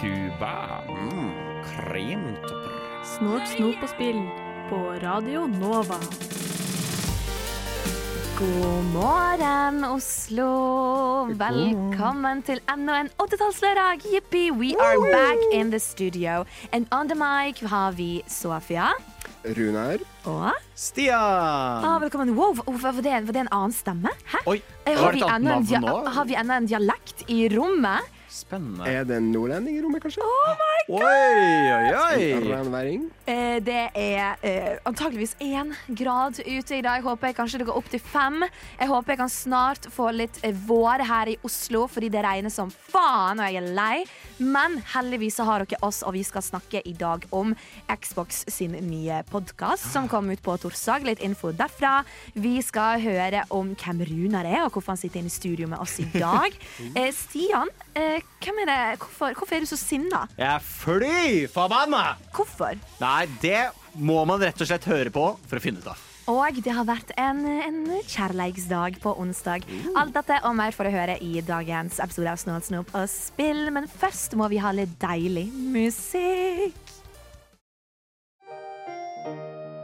Cuba. Kremtopper. Snort, snop og spill på Radio Nova. God morgen, Oslo. Velkommen til enda en 80-tallslørdag. Jippi, we are back in the studio. And on the mic har vi Sofia. Runar. Og Stian! ah, velkommen. Wow, var det, var det en annen stemme? Hæ? Oi, har, Har vi, enda en, har vi enda en dialekt i rommet? Spennende. Er det en nordlending i rommet, kanskje? Oh my god! Oi, oi, oi! Eh, det er eh, antageligvis én grad ute i dag. Jeg håper jeg kanskje det går opp til fem. Jeg håper jeg kan snart få litt eh, vår her i Oslo, fordi det regner som faen, og jeg er lei. Men heldigvis så har dere oss, og vi skal snakke i dag om Xbox sin nye podkast som kom ut på torsdag. Litt info derfra. Vi skal høre om hvem Runar er, og hvorfor han sitter inne i studio med oss i dag. Eh, Stian, eh, hvem er det? Hvorfor, hvorfor er du så sinna? Jeg er fly forbanna! Hvorfor? Nei, det må man rett og slett høre på for å finne ut av. Og det har vært en, en kjærleiksdag på onsdag. Alt dette og mer får du høre i dagens episode av Snålsnop og spill. Men først må vi ha litt deilig musikk.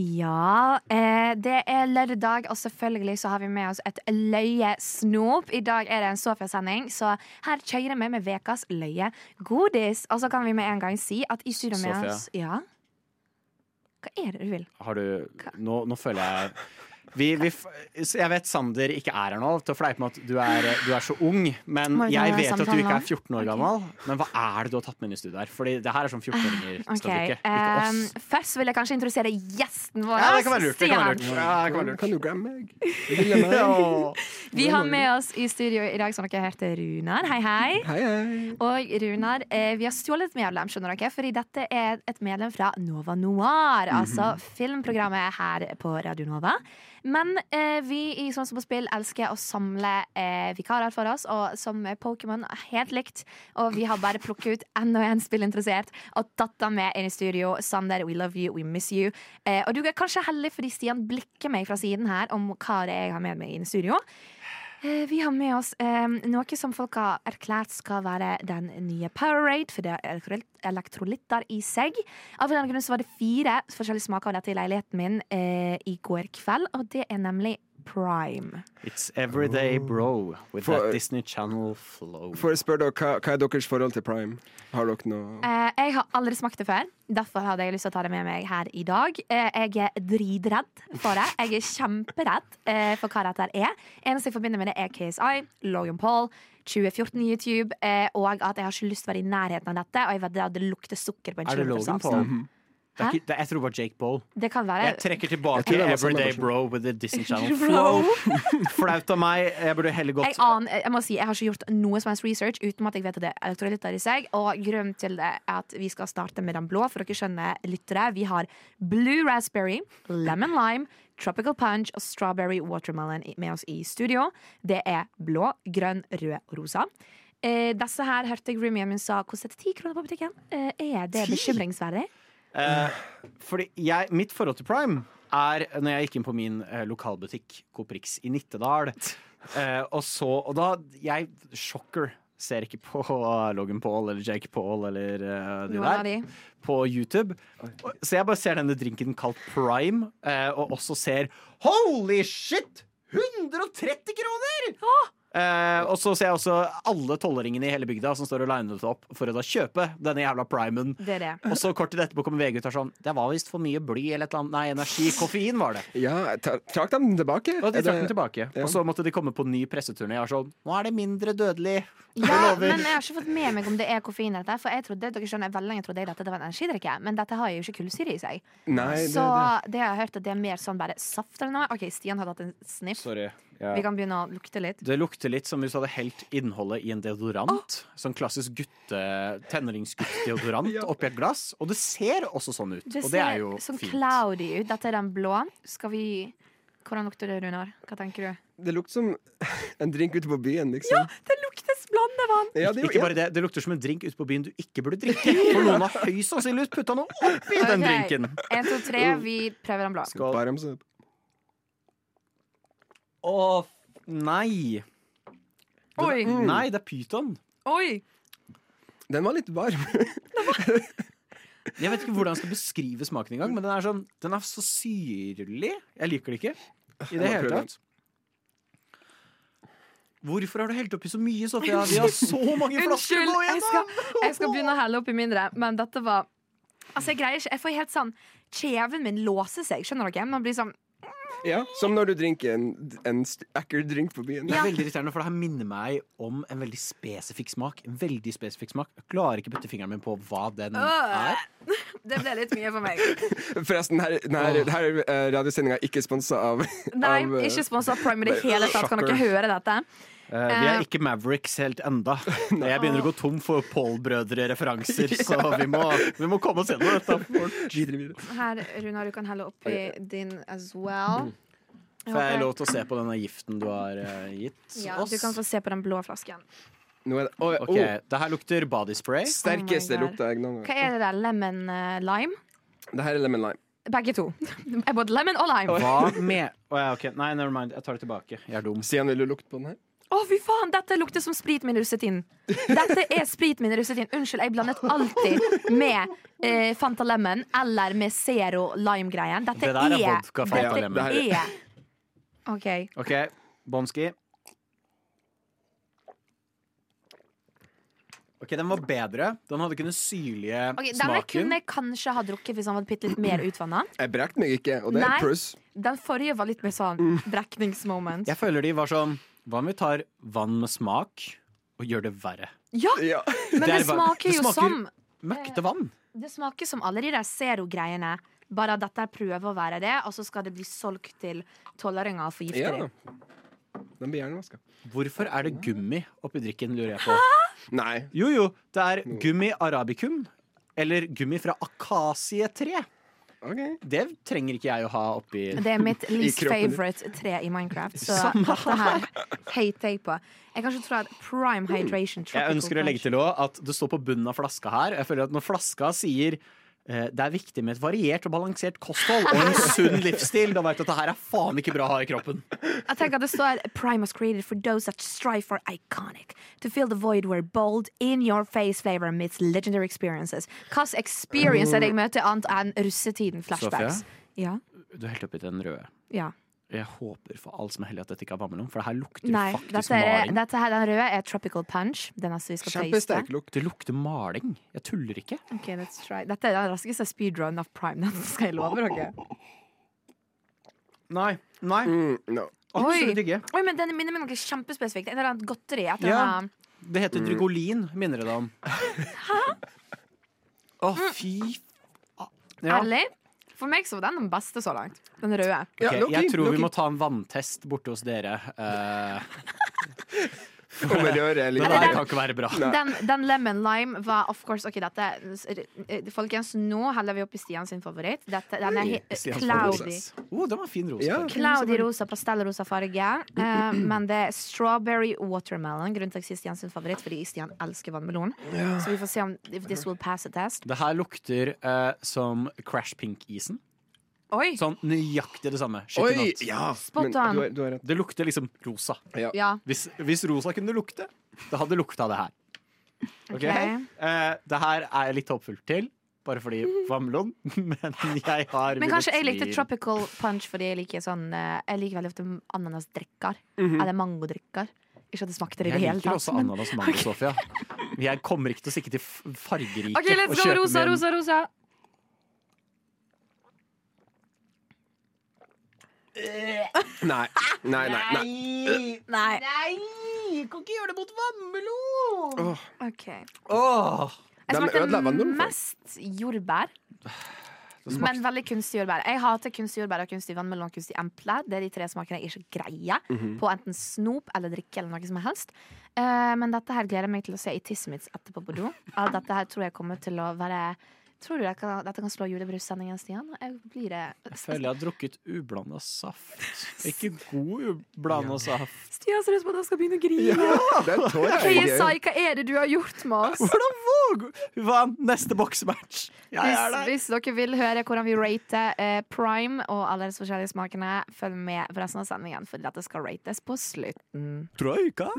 Ja, eh, det er lørdag, og selvfølgelig så har vi med oss et løyesnop. I dag er det en Sofia-sending, så her kjører vi med ukas løye godis. Og så kan vi med en gang si at i studio med Sofia. oss Ja? Hva er det du vil? Har du Nå, nå føler jeg vi, vi, Jeg vet Sander ikke er her nå til å fleipe med at du er, du er så ung. Men Morgan, jeg vet at du ikke er 14 år gammel. Men hva er det du har tatt med inn i studio her? Fordi det her er sånn 14-åringer okay. Ehm, først vil jeg kanskje introdusere gjesten vår. Ja, det kan være lurt. Kan være lurt. Ja, kan være lurt. Kan du glemme meg? Vi har med oss i studio i dag, som dere hørte, Runar. Hei, hei. Hei, hei. Og Runar, eh, vi har stjålet et medlem, skjønner dere, fordi dette er et medlem fra Nova Noir, altså filmprogrammet her på Radio Nova. Men eh, vi i Sånn som på spill elsker å samle eh, vikarer for oss, og som Pokémon helt likt. Og vi har bare plukket ut enda en spillinteressert og tatt dem med inn i studio. Sander, we love you, we miss you. Eh, og du er kanskje heldig fordi Stian blikker meg fra siden her om hva det er jeg har med meg inn i studio. Eh, Vi har med oss eh, noe som folk har erklært skal være den nye Powerade, for det er elektrolitter i seg. Av en grunn var det fire forskjellige smaker av dette i leiligheten min eh, i går kveld, og det er nemlig Prime. It's everyday bro with For- that Disney Channel flow. For å spørre dere, hva, hva er deres forhold til Prime? Har dere noe uh, jeg har aldri smakt det før, derfor hadde jeg lyst til å ta det med meg her i dag. Uh, jeg er dritredd for det. Jeg er kjemperedd uh, for hva dette er. Eneste jeg forbinder med det, er KSI, Logan Paul. 2014 YouTube, eh, og at jeg har ikke lyst til å være i nærheten av dette. Og jeg vet at det lukter sukker på en Er det Logan Paul? avstand. Det er ikke, det, jeg tror det var Jake Boll. Det kan være Jeg trekker tilbake Jeg Everyday. Bro with the Disney Channel flow. Flaut av meg. Jeg burde heller gått jeg, aner, jeg må si, jeg har ikke gjort noe som helst research uten at jeg vet at det er elektrolytter i seg. Og grunnen til det er at vi skal starte med den blå, for dere skjønner lyttere. Vi har blue raspberry, lemon lime, tropical punch og strawberry watermelon med oss i studio. Det er blå, grønn, rød og rosa. Eh, disse her hørte jeg roomien min sa kostet ti kroner på butikken. Eh, er det bekymringsverdig? Eh, fordi jeg, mitt forhold til Prime er når jeg gikk inn på min eh, lokalbutikk Coprix i Nittedal. Eh, og så Og da Jeg shocker ser ikke på Logan Paul eller Jake Paul eller eh, de Noen der de. på YouTube. Og- Så jeg bare ser denne drinken kalt Prime, eh, og også ser Holy shit! 130 kroner! Eh, og så ser jeg også alle tolvåringene i hele bygda som står og liner det opp for å da kjøpe denne jævla primen. Det er det. Og så kort tid etterpå kommer VG ut og er sånn Det var visst for mye bly eller et eller annet Nei, energi. Koffein var det. Ja, trakk dem tilbake? Og de trakk dem tilbake. Ja. Og så måtte de komme på ny presseturné og er sånn Nå er det mindre dødelig. Ja, men jeg har ikke fått med meg om det er koffein i dette. For jeg trodde, dere skjønner, veldig lenge trodde jeg dette det var en energidrikke, men dette har jo ikke kullsyre i seg. Nei, det, Så det. det har jeg hørt at det er mer sånn bare saft eller noe. OK, Stian har tatt en sniff. Sorry. Ja. Vi kan begynne å lukte litt. Det lukter litt som hvis du hadde helt innholdet i en deodorant. Sånn klassisk gutte, tenåringsgutt-deodorant Ja. oppi et glass. Og det ser også sånn ut. Det og det er ser sånn fint. cloudy ut. Dette er den blå. Skal vi Hvordan lukter det, Runar? Hva tenker du? Det lukter som en drink ute på byen, liksom. Det lukter blandevann! Ja, det, Ikke bare det, det lukter som en drink ute på byen du ikke burde drikke. For noen har høyst sannsynligvis putta noe oppi den drinken. En, to, tre. Vi prøver den blå. Skål. Å, nei. Oi! Nei, det er pyton. Oi! Den var litt varm. Jeg vet ikke hvordan jeg skal beskrive smaken engang, men den er, sånn, den er så syrlig. Jeg liker det ikke i det hele tatt. Hvorfor har du helt oppi så mye, Sofia? Vi har så mange flasker Unnskyld, nå jeg skal, jeg skal begynne å helle oppi mindre, men dette var Altså, jeg greier ikke. Jeg får helt sånn Kjeven min låser seg, skjønner dere? Man blir sånn Ja, Som når du drinker en, en ekkel drink på byen. Det er veldig irriterende, for det her minner meg om en veldig spesifikk smak. En veldig spesifikk smak. Jeg klarer ikke å putte fingeren min på hva den er. Det ble litt mye for meg. Forresten, her, her, her uh, radiosendinga er ikke sponsa av, Nei, av eh, ikke sponsa av Prime i det hele tatt. Kan dere høre dette? Eh, vi er ikke Mavericks helt enda. Jeg begynner å gå tom for Paul-brødre-referanser, så vi må, vi må komme oss gjennom dette. Her, Runar, du kan helle oppi din as well. Får jeg lov til å se på denne giften du har gitt gitt Ja, oss? du kan få se på den blå flasken. Nå er det, Oi, Ok, oh, Det her lukter body spray. sterkeste Oh lukta jeg noen Hva er det der? Lemon uh, lime? Det her er lemon lime. Begge to. Både lemon og lime. Hva med oh, ja, okay. Nei, never mind. Jeg tar det tilbake. Jeg er dum. Stian, vil du lukte på den her? Å, fy faen! Dette lukter som sprit min russetid. Dette er sprit min russetid. Unnskyld, jeg blandet alltid med eh, Fanta Lemon eller med Zero Lime-greien. Dette Det der er er vodka Fanta Lemon. Dette er OK. OK, Bonski. Ok, Den var bedre. Den hadde ikke den syrlige okay, smaken. Den kunne jeg kanskje ha drukket hvis han var bitte litt mer utvanna. Jeg brekte meg ikke, og det Nei. er pluss. Den forrige var litt mer sånn brekningsmoment. Jeg føler de var sånn Hva om vi tar vann med smak og gjør det verre? Ja, Ja. men Det det er smaker det jo smaker- som Møkkete vann. Det smaker som alle de der Zero-greiene. Bare at dette prøver å være det, og så skal det bli solgt til tolvåringer og forgifte ja. Den blir hjernevaska. Hvorfor er det gummi oppi drikken, lurer jeg på. Nei. Jo, jo, det er gummi arabicum. Eller gummi fra akasietre. OK. Det trenger ikke jeg å ha oppi Det er mitt least favorite tre i Minecraft, så dette her hater jeg på. Jeg kan ikke tro at prime hydration Jeg ønsker å legge til at det står på bunnen av flaska her. Jeg føler at Når flaska sier det er viktig med et variert og balansert kosthold og en sunn livsstil, da vet du at det her er faen ikke bra å ha i kroppen. Jeg tenker at det står Prime was created for those that strive for iconic. To fill the void where bold, in your face flavor meets legendary experiences. Hvilken experience er det jeg møter annet enn russetiden flashbacks? Ja, Du er helt oppi den røde. ja. Jeg håper for alt som er hellig at dette ikke er vannmelon, for det her lukter Nei, faktisk dette er, maling. dette her, den røde er tropical punch. Den neste vi skal taste. Kjempesterk lukt. Det lukter maling. Jeg tuller ikke. Ok, let's try. Dette er den raskeste speedrun av prime. Dette skal jeg love dere. Nei. Nei. Mm, no. Absolutt ikke. Oi, men Den minner meg om noe kjempespesifikt. Et eller annet godteri. Et eller Ja. Det heter Drygolin, minner det deg om. Å, fy ja. Ærlig? For meg så var den den beste så langt. Den røde. Okay, jeg tror vi må ta en vanntest borte hos dere. Eh, Om er litt det der kan ikke være bra. Den, den lemon lime var of course Ok, dette Folkens, nå heller vi opp i Stian sin favoritt. Dette, den er Stians cloudy. Oh, den var fin rosa. Ja. Cloudy rosa, pastellrosa farge. Uh, men det er strawberry watermelon. Grunnen til at jeg sier Stian sin favoritt, fordi Stian elsker vannmelon. Så vi får se om if this will pass a test. Det her lukter uh, som Crash Pink-isen. Oi! Sånn nøyaktig det samme. Oi! Ja, Spot men on. du har, du har rett. Det lukter liksom rosa. Ja. Ja. Hvis, hvis rosa kunne lukte, det hadde lukta det her. Ok? Ok. Eh, det her er jeg litt håpfull til, bare fordi vannmelon, men jeg har Men kanskje jeg likte tropical punch fordi jeg liker sånn eh, Jeg liker veldig ofte ananasdrikker. Mhm. Eller mangodrikker. Ikke at det smakte det i Jeg det hele liker tatt. også men- ananas mango, Sofia. Jeg kommer ikke til å stikke til f- fargerike OK, let's og go! kjøpe Rosa, meg rosa, rosa. Nei. Nei, nei, nei. Nei. Nei! Kan ikke gjøre det mot vannmelon! Åh, OK. Åh, Jeg Den ødela smakte vannmelonen for meg. mest jordbær. Men veldig kunstig jordbær. Jeg hater kunstig jordbær og kunstig vannmelon og kunstig emple. Det er de tre smakene jeg ikke greier på enten snop eller drikke eller noe som helst. Eh, men dette her gleder jeg meg til å se i tissen mitt etterpå på do. Alt dette her tror jeg kommer til å være Tror du jeg kan, dette kan slå julebrussendingen, Stian? Jeg blir det Jeg føler jeg har drukket ublanda saft. Ikke god ublanda saft. Stian ser ut som at han skal begynne å grine. Ja, jeg. Sai, hva er det du har gjort med oss? Hvordan våger Vi vant neste boksematch. Jeg Hvis, er der. hvis dere vil høre hvordan vi rater eh, Prime og alle de forskjellige smakene, følg med på resten av sendingen, for dette skal rates på slutten. Troika.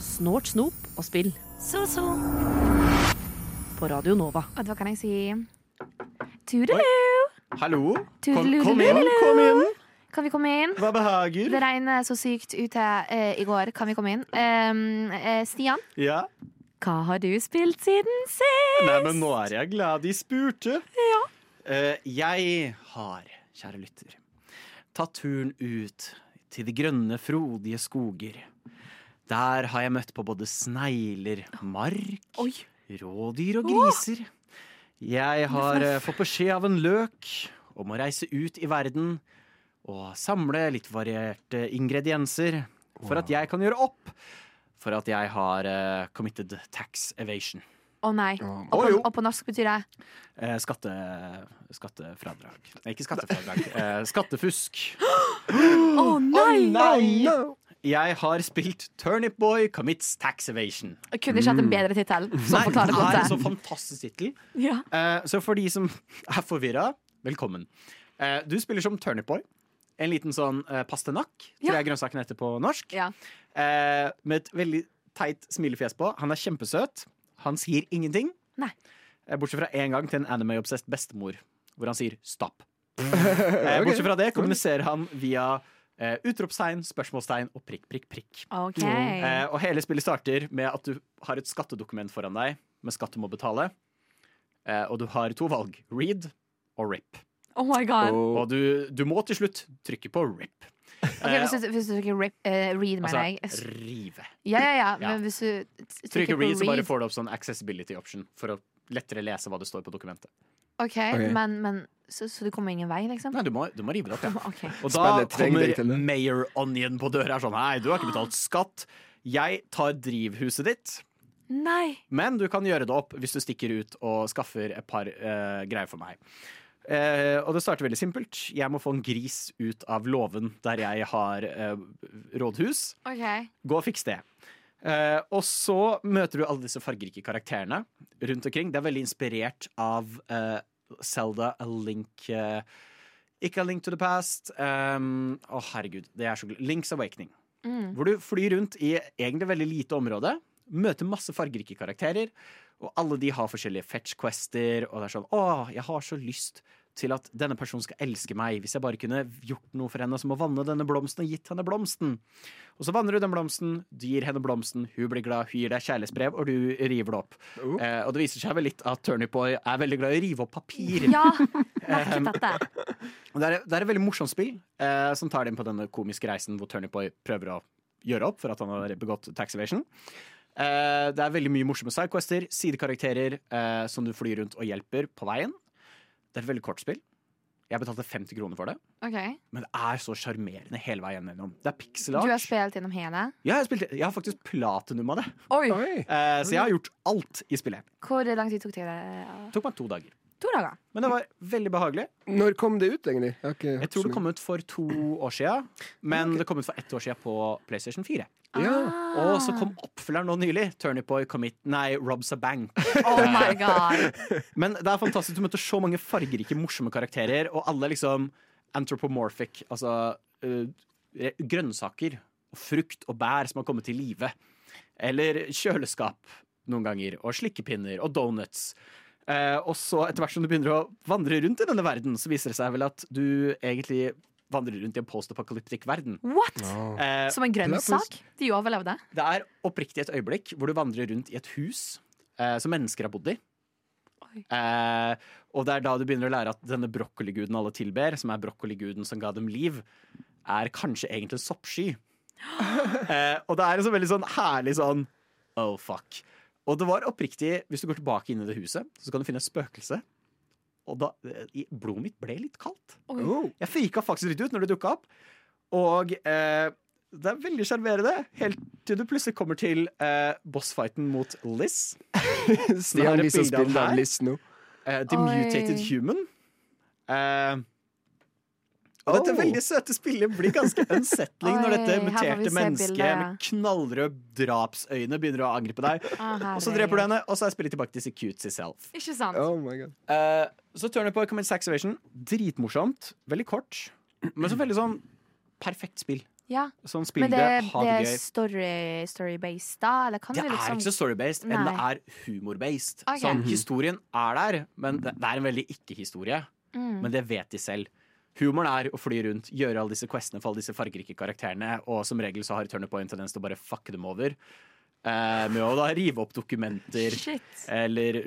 Snort, snop og spill. Så-så. På Radio Nova. Og da kan jeg si tudelu. Hallo. Kom, kom inn, kom inn. Kan vi komme inn? Hva behager? Det regner så sykt ute uh, i går. Kan vi komme inn? Um, uh, Stian, Ja. hva har du spilt siden sist? Nei, men nå er jeg glad de spurte. Eh, jeg har, kjære lytter, tatt turen ut til de grønne, frodige skoger. Der har jeg møtt på både snegler, mark, Oi. Rådyr og griser. Jeg har eh, fått beskjed av en løk om å reise ut i verden og samle litt varierte ingredienser for at jeg kan gjøre opp for at jeg har eh, committed tax evasion. Å nei. Og på, og på norsk betyr det Eh, skatte, skattefradrag. Nei, ikke skattefradrag. Eh, skattefusk. Å nei! Jeg har spilt Turnip Boy Commits Tax Evasion. Jeg kunne ikke hatt en bedre tittel. Nei, det er en så fantastisk tittel. Ja. Uh, så for de som er forvirra, velkommen. Uh, du spiller som Turnip Boy. En liten sånn uh, pastenakk, tror Ja. jeg grønnsaken heter på norsk. Ja. Uh, med et veldig teit smilefjes på. Han er kjempesøt. Han sier ingenting. Nei. Bortsett fra én gang til en anime-obsessed bestemor, hvor han sier stopp. okay. Bortsett fra det kommuniserer han via eh, utropstegn, spørsmålstegn og prikk, prikk, prikk. OK. Uh, og hele spillet starter med at du har et skattedokument foran deg med skatt du må betale. Uh, og du har to valg. Read og rip. Oh my god. Og Og du, du må til slutt trykke på rip. Ok, hvis, du, hvis du trykker rip, eh, read, mener jeg. altså rive. Ja, ja, ja. Ja. Men hvis du trykker, Trykker på read, så bare får du opp sånn accessibility option for å lettere lese hva det står på dokumentet. OK, Ok. men, men så, så du kommer ingen vei, liksom? Nei, du må, du må rive det opp, ja. OK. Og da trenger til kommer det. Mayor Onion på døra. Er sånn, Nei, du har ikke betalt skatt. Jeg tar drivhuset ditt. Nei! Men du kan gjøre det opp hvis du stikker ut og skaffer et par eh, greier for meg. Eh, og det starter veldig simpelt. Jeg må få en gris ut av låven der jeg har eh, rådhus. OK. Gå og fiks det. Eh, og så møter du alle disse fargerike karakterene rundt omkring. Det er veldig inspirert av uh, Zelda A Link uh, Ikke A Link to the Past. um, Å, herregud. Det er så gøy. Link's Awakening. Mm. Hvor du flyr rundt i egentlig veldig lite område, møter masse fargerike karakterer, og alle de har forskjellige fetch-quester, og det er sånn Å, jeg har så lyst til at denne personen skal elske meg. Hvis jeg bare kunne gjort noe for henne, som å vanne denne blomsten og gitt henne blomsten. Og så vanner du den blomsten, du gir henne blomsten, hun blir glad, hun gir deg kjærlighetsbrev, og du river det opp. Uh. Eh, og det viser seg vel litt at Turnipoy er veldig glad i å rive opp papir. Ja, merket dette. ikke Det er, det er et veldig morsomt spill eh, som tar det inn på denne komiske reisen hvor Turnipoy prøver å gjøre opp for at han har begått tax evasion. Eh, det er veldig mye morsomme sidequester, sidekarakterer eh, som du flyr rundt og hjelper på veien. Det er et veldig kort spill. Jeg betalte 50 kroner for det, Okay. men det er så sjarmerende hele veien gjennom. Det er pixel Du har spilt gjennom hele? Ja, jeg, har jeg har faktisk platinum av det, Oi! Oi. eh, så jeg har gjort alt i spillet. Hvor lang tid tok det? Det tok meg to dager. To dager. Men det var veldig behagelig. Når kom det ut, egentlig? Jeg, har ikke Jeg tror det kom ut for to år siden, men det kom ut for ett år siden på PlayStation 4. Ja. Ah. Og så kom oppfølgeren nå nylig. Turnipoy Commit Nei, Robs a Bank. Oh my god. Men det er fantastisk. Du møter så mange fargerike, morsomme karakterer, og alle liksom anthropomorphic, altså uh, grønnsaker og frukt og bær som har kommet til live. Eller kjøleskap noen ganger, og slikkepinner og donuts. Uh, og så etter hvert som du begynner å vandre rundt i denne verden, så viser det seg vel at du egentlig vandrer rundt i en post-apocalyptic verden. What? Eh, Som en grønnsak? De overlevde? det er oppriktig et øyeblikk hvor du vandrer rundt i et hus eh, som mennesker har bodd i. Eh, og det er da du begynner å lære at denne brokkoliguden alle tilber, som er brokkoliguden som ga dem liv, er kanskje egentlig en soppsky. eh, og det er en så veldig sånn herlig sånn oh fuck. Og det var oppriktig Hvis du går tilbake inn i det huset, så kan du finne et spøkelse. Og da Blodet mitt ble litt kaldt. Oh. Jeg frika faktisk litt ut når det dukka opp. Og eh, det er veldig sjarmerende, helt til du plutselig kommer til eh, bossfighten mot Liz. Stian det viser bilde av? Liz nå. Eh, The Oi. Mutated Human. Eh, og dette veldig søte spillet blir ganske unsettling når dette muterte mennesket bildet. med knallrøde drapsøyne begynner å angripe deg. Oh, Og så dreper du henne, og så er spillet tilbake til cutesy self. Ikke sant? Oh my god. Eh, så Turner på Commit Saxovation. Dritmorsomt. Veldig kort. Men så veldig sånn perfekt spill. Ja. Sånn spill Men det, det, det det er gøy. story, story-based, da? Eller kan Det liksom... er ikke så story-based, men det er humor-based. Okay. Sånn, historien er der, men det det er en veldig ikke-historie. Mm. Men det vet de selv. Humoren er å fly rundt, gjøre alle disse questene for alle disse fargerike karakterene, og som regel så har Turner Point tendens til å bare fucke dem over. Eh, med å da rive opp dokumenter. Shit. Eller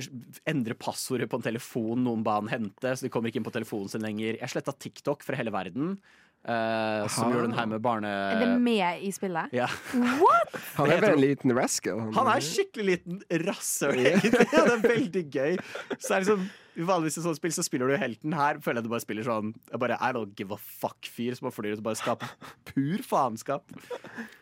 endre passordet på en telefon noen ba han hente, så de kommer ikke inn på telefonen sin lenger. Jeg sletta TikTok fra hele verden, eh, som gjør gjorde den her med barne... Er det med i spillet? Ja. What?! Han er bare en liten rascal. Han er skikkelig liten rasshøl, egentlig. Ja, det er veldig gøy. Så er liksom, Vanligvis i sånne spill så spiller du helten. Her føler jeg du bare spiller sånn Jeg bare I don't give a fuck-fyr som bare flyr ut og bare skaper pur faenskap.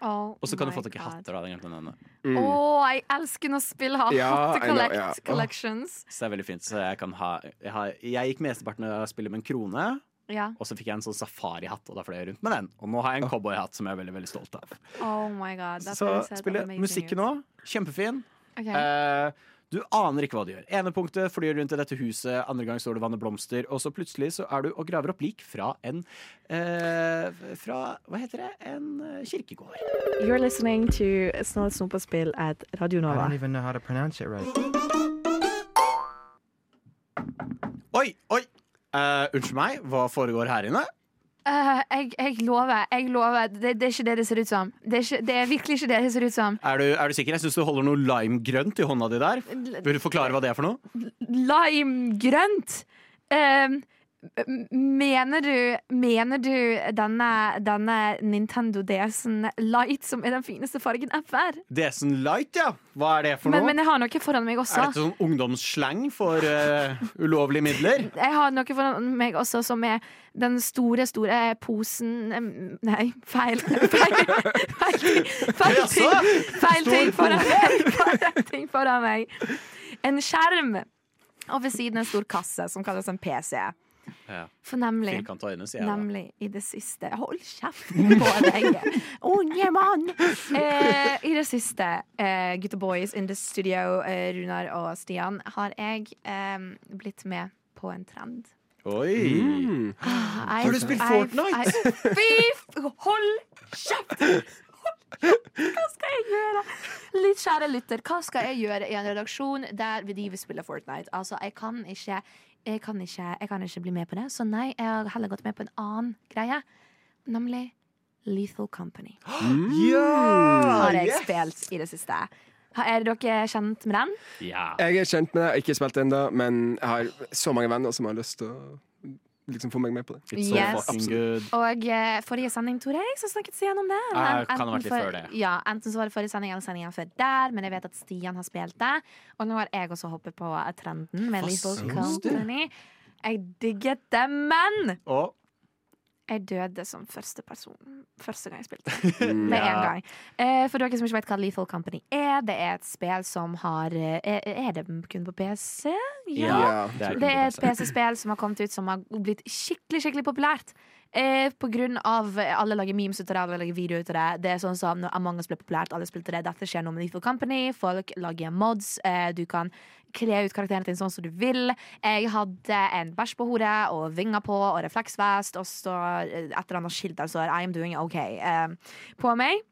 Oh Og så kan du få tak i hatter. da, å nevne. Å, jeg elsker når spill har Ja, collect know, yeah. collections. Så det er veldig fint. Så jeg kan ha Jeg, har, jeg gikk mesteparten av spillet med en krone. Ja. Og så fikk jeg en sånn safarihatt, og da fløy jeg rundt med den. Og nå har jeg en cowboyhatt som jeg er veldig veldig stolt av. Oh my god. Så spiller musikken nå. Kjempefin. Okay. Eh, du aner ikke hva du gjør. Ene punktet flyr rundt i dette huset, andre gang står du og vanner blomster, og så plutselig så er du og graver opp lik fra en eh, Fra Hva heter det? En eh, kirkegård. You're listening to Snålt snop at Radio I don't even know how to pronounce it right. Oi, oi! Eh, unnskyld meg, hva foregår her inne? Uh, jeg, jeg lover. jeg lover det, det er ikke det det ser ut som. Det er, ikke, det er virkelig ikke det det ser ut som. Er du, er du sikker? Jeg syns du holder noe limegrønt i hånda di der. Vil du forklare hva det er for noe? Limegrønt! Um, mener du Mener du denne, denne Nintendo DS-en Light, som er den fineste fargen ever? Desen Light, ja. Hva er det for Men, noe? men jeg har noe foran meg også. Er dette sånn ungdomssleng for uh, ulovlige midler? Jeg har noe foran meg også som er den store, store posen Nei, feil. Feil, feil, ting- feil, ting, feil ting foran meg. Ting foran meg. En skjerm. Og ved siden en stor kasse som kalles en PC. Ja. For nemlig øyne. Nemlig i det siste Hold kjeften på deg, unge mann! Eh, I det siste, eh, gutta boys in the studio, eh, Runar og Stian, har jeg eh, blitt med på en trend. Oi! Mm. Ah, Har du spilt Fortnite? Fy Hold kjeft! Hva skal jeg gjøre? Litt kjære lytter, hva skal jeg gjøre i en redaksjon der vi driver spiller Fortnite? Altså, jeg kan ikke jeg kan, ikke, jeg kan ikke bli med på det, så nei, jeg har heller gått med på en annen greie. Nemlig Lethal Company. Ja! Har jeg yes! spilt i det siste. Er dere kjent med den? Ja. Jeg er kjent med det, ikke spilt ennå, men jeg har så mange venner som har lyst til å liksom få meg med på det. It's so Yes. fucking good. Og uh, forrige sending, Tore, jeg, så snakket Stian om det. Ja, En- kan ha vært litt for- før det. Ja, Enten så var det forrige sending eller sendingen før der, men jeg vet at Stian har spilt det. Og nå har jeg også hoppet på trenden med Hva Lethal? Company. Jeg digget det, men Og jeg døde som første person første gang jeg spilte. Med Ja. en gang. Eh, for dere som ikke vet hva Lethal Company er, det er et spill som har eh, Er, er det kun på PC? Ja, det er Det er et PC. PC-spill som har kommet ut som har blitt skikkelig skikkelig populært. Eh, på grunn av eh, Alle lager memes ut av det, alle lager videoer ut av det. Det er sånn som når Among us ble populært, alle spilte det. Dette skjer nå med Lethal Company. Folk lager mods. Eh, du kan kle ut karakteren din sånn som du vil. Jeg hadde en bæsj på hodet og vinger på og refleksvest, og så eh, et eller annet skilt der står 'I am doing OK' eh, på meg.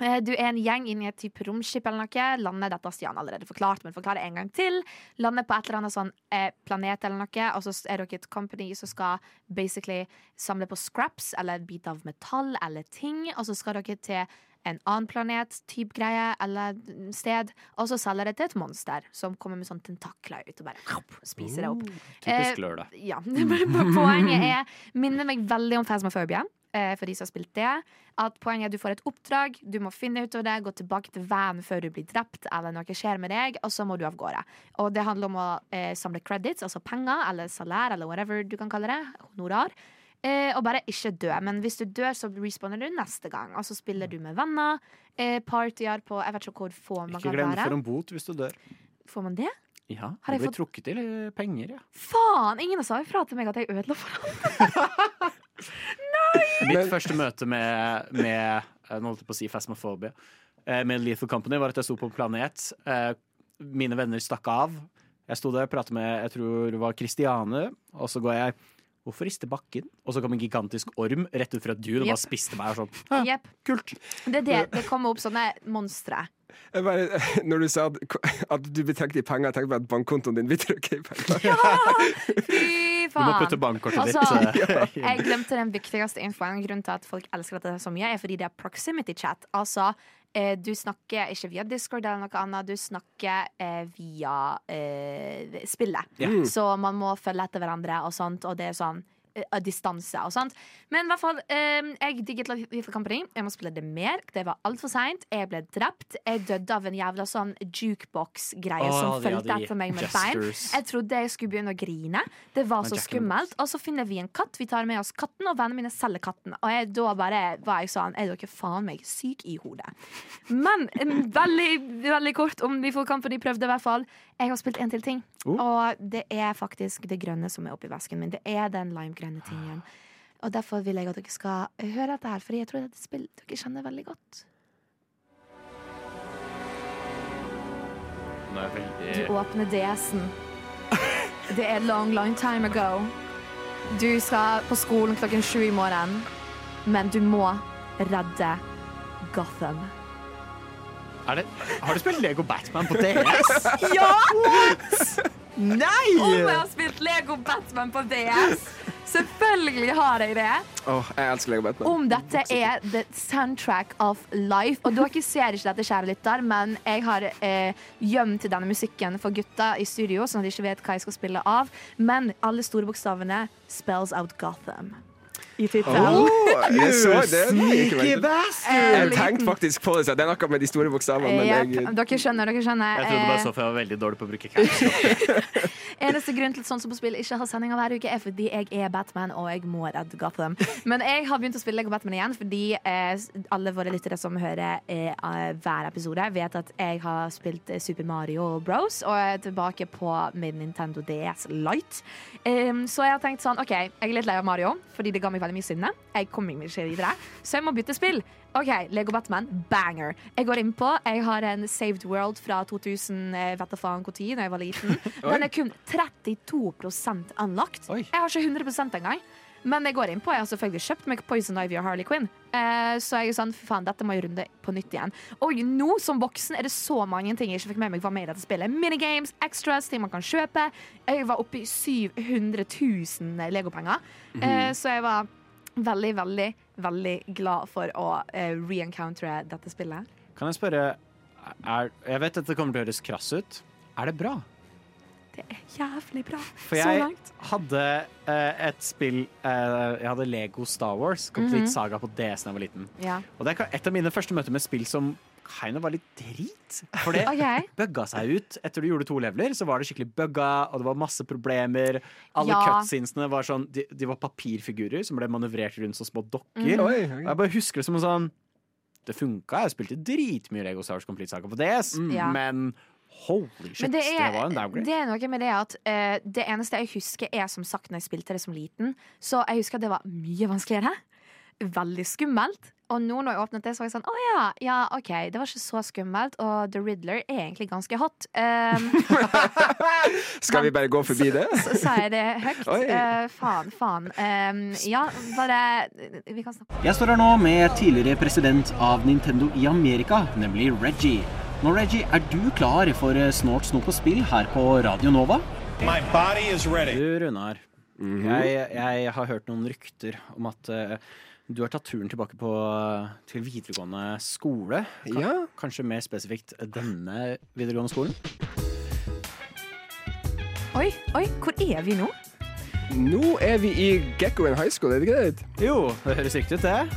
Eh, Du er en gjeng inni et type romskip eller noe. Landet dette har Stian allerede forklart, men forklarer en gang til. Landet på et eller annet sånn eh, planet eller noe, og så er dere et company som skal basically samle på scraps eller en bit av metall eller ting, og så skal dere til en annen planet, type greie eller sted, og så selger det til et monster som kommer med sånn tentakler ut og bare spiser det opp. Typisk Eh. Ja. Poenget er minner meg veldig om Phasmophobia. Eh, for de som har spilt det. At poenget er at du får et oppdrag, du må finne ut av det, gå tilbake til vanen før du blir drept, eller noe skjer med deg, og så må du av gårde. Og det handler om å eh, samle credits, altså penger, eller salær, eller whatever du kan kalle det. Honorar. Eh, og bare ikke dø. Men hvis du dør, så respawner du neste gang. Og så spiller du med venner. Eh, partyer på Jeg vet ikke hvor få man Ikke kan glem være. for en bot hvis du dør. Får man det? Ja, Har jeg blir fått- trukket til penger, ja. Faen! Ingen sa ifra til meg at jeg ødela for Mitt første møte med, med eh, Nå holdt jeg på å si Phasmophobia. eh, Med Lethal Company var at jeg sto på en planet. eh, Mine venner stakk av. Jeg sto der og pratet med jeg tror det var Kristiane, og så går jeg Hvorfor riste bakken? Og så kom en gigantisk orm rett ut fra et dun og yep. bare spiste meg. og Sånn. Kult. Det det. Det kommer opp sånne monstre. Jeg bare, når du sa at, at du blir trukket i penger, jeg tenkte på at bankkontoen din blir trukket i penger. Fy Du må putte faen! bankkortet Altså, ditt. eh, Jeg glemte den viktigste infoen. Grunnen til at folk elsker dette så mye, er fordi det er proximity chat. Altså, eh, du snakker ikke via Discord eller noe annet, du snakker eh, via eh, spillet. Yeah. Så man må følge etter hverandre og sånt, og det er sånn distanse og sånt. Men i hvert fall, eh, jeg digget Lethal Company. Jeg må spille det mer. Det var altfor seint. Jeg ble drept. Jeg døde av en jævla sånn jukebox-greie oh, som fulgte etter meg med bein. Jeg trodde jeg skulle begynne å grine. Det var så skummelt. Og så finner vi en katt. Vi tar med oss katten, og vennene mine selger katten. Og jeg, da bare var jeg sånn Er dere faen meg syk i hodet? Men veldig, veldig kort om vi får Company prøvde, i hvert fall. Jeg har spilt en til ting. Oh. Og det er faktisk det grønne som er oppi vesken min. Det er den limegrønne tingen. Og derfor vil jeg at dere skal høre dette her, for jeg tror det er et spill dere kjenner veldig godt. Du åpner DS-en. Det er long, long time ago. Du skal på skolen klokken sju i morgen, men du må redde Gotham. er det, Har du spilt Lego Batman på DS? Ja! Nei! Om jeg har spilt Lego Batman på DS! Selvfølgelig har jeg det. Oh, jeg elsker Lego Batman. Om dette er the soundtrack of life. Og dere ser ikke dette, kjære lytter, men jeg har eh, gjemt denne musikken for gutta i studio, sånn at de ikke vet hva jeg skal spille av. Men alle store bokstavene spells out Gotham. I tittelen. Åh, jeg så det. det Sneaky bastard! Jeg tenkte faktisk på det, så det er noe med de store bokstavene. Men Jepp, jeg, dere skjønner, dere skjønner. Jeg trodde bare så for jeg var veldig dårlig på å bruke caps. Eneste grunn til at Sånn som på spill ikke har sendinger hver uke, er fordi jeg er Batman og jeg må redde Gotham. Men jeg har begynt å spille Lego Batman igjen fordi eh, alle våre lyttere som hører eh, hver episode, vet at jeg har spilt eh, Super Mario Bros. og er tilbake på min Nintendo DS Lite. Um, så jeg har tenkt sånn OK, jeg er litt lei av Mario fordi det ga meg veldig mye sinne. Jeg kommer ikke videre, så jeg må bytte spill. OK, Lego Batman, banger. Jeg går innpå. Jeg har en Saved World fra 2000, eh, vet da faen når jeg var liten. Den er kun 32 anlagt. Oi. Jeg har ikke 100% engang. Men jeg går inn på, jeg har selvfølgelig kjøpt meg Poison Ivy og Harley Quinn. Eh, så jeg er sånn, fy faen, dette må jeg runde på nytt igjen. Og nå som voksen er det så mange ting jeg ikke fikk med meg var med i dette spillet. Minigames, extras, ting man kan kjøpe. Jeg var oppe i 700 000 legopenger. eh, så jeg var veldig, veldig, veldig glad for å eh, re-encountere dette spillet. Kan jeg spørre er, Jeg vet dette kommer til å høres krass ut. Er det bra? Det er jævlig bra. For så jeg langt. hadde eh, et spill eh, Jeg hadde Lego Star Wars, Complete Saga, på DS da jeg var liten. Ja. Og det er et av mine første møter med spill som kind of var litt drit. For det okay. bugga seg ut. Etter du gjorde to leveler, så var det skikkelig bugga, og det var masse problemer. Alle Ja. cutscenesene var sånn de, de var papirfigurer som ble manøvrert rundt som små dokker. Mm. Oi, Og jeg bare husker det som en sånn Det funka. Jeg spilte dritmye Lego Star Wars Complete-saker på DS, Ja. men holy shit, det, det, det er, var en downgrade. det er noe med det at uh, det eneste jeg husker, er som sagt når jeg spilte det som liten. Så jeg husker at det var mye vanskeligere. Veldig skummelt. Og nå når jeg åpnet det, så var jeg sånn Å ja, ja, OK, det var ikke så skummelt. Og The Riddler er egentlig ganske hot. Um, Skal vi bare gå forbi det? så sa jeg det høyt. Eh, faen, faen. Um, ja, bare Vi kan snakke Jeg står her nå med tidligere president av Nintendo i Amerika, nemlig Reggie. Nå, Reggie, er du klar for eh, Snort snop og spill her på Radio Nova? My body is ready. Du, Runar. Mhm. jeg, jeg har hørt noen rykter om at eh, du har tatt turen tilbake på, til videregående skole. Ka- Ja. Kanskje mer spesifikt denne videregående skolen. Oi, oi, hvor er vi nå? Nå er vi i Gekkoen High School, er det ikke det? Jo, det høres riktig ut, det.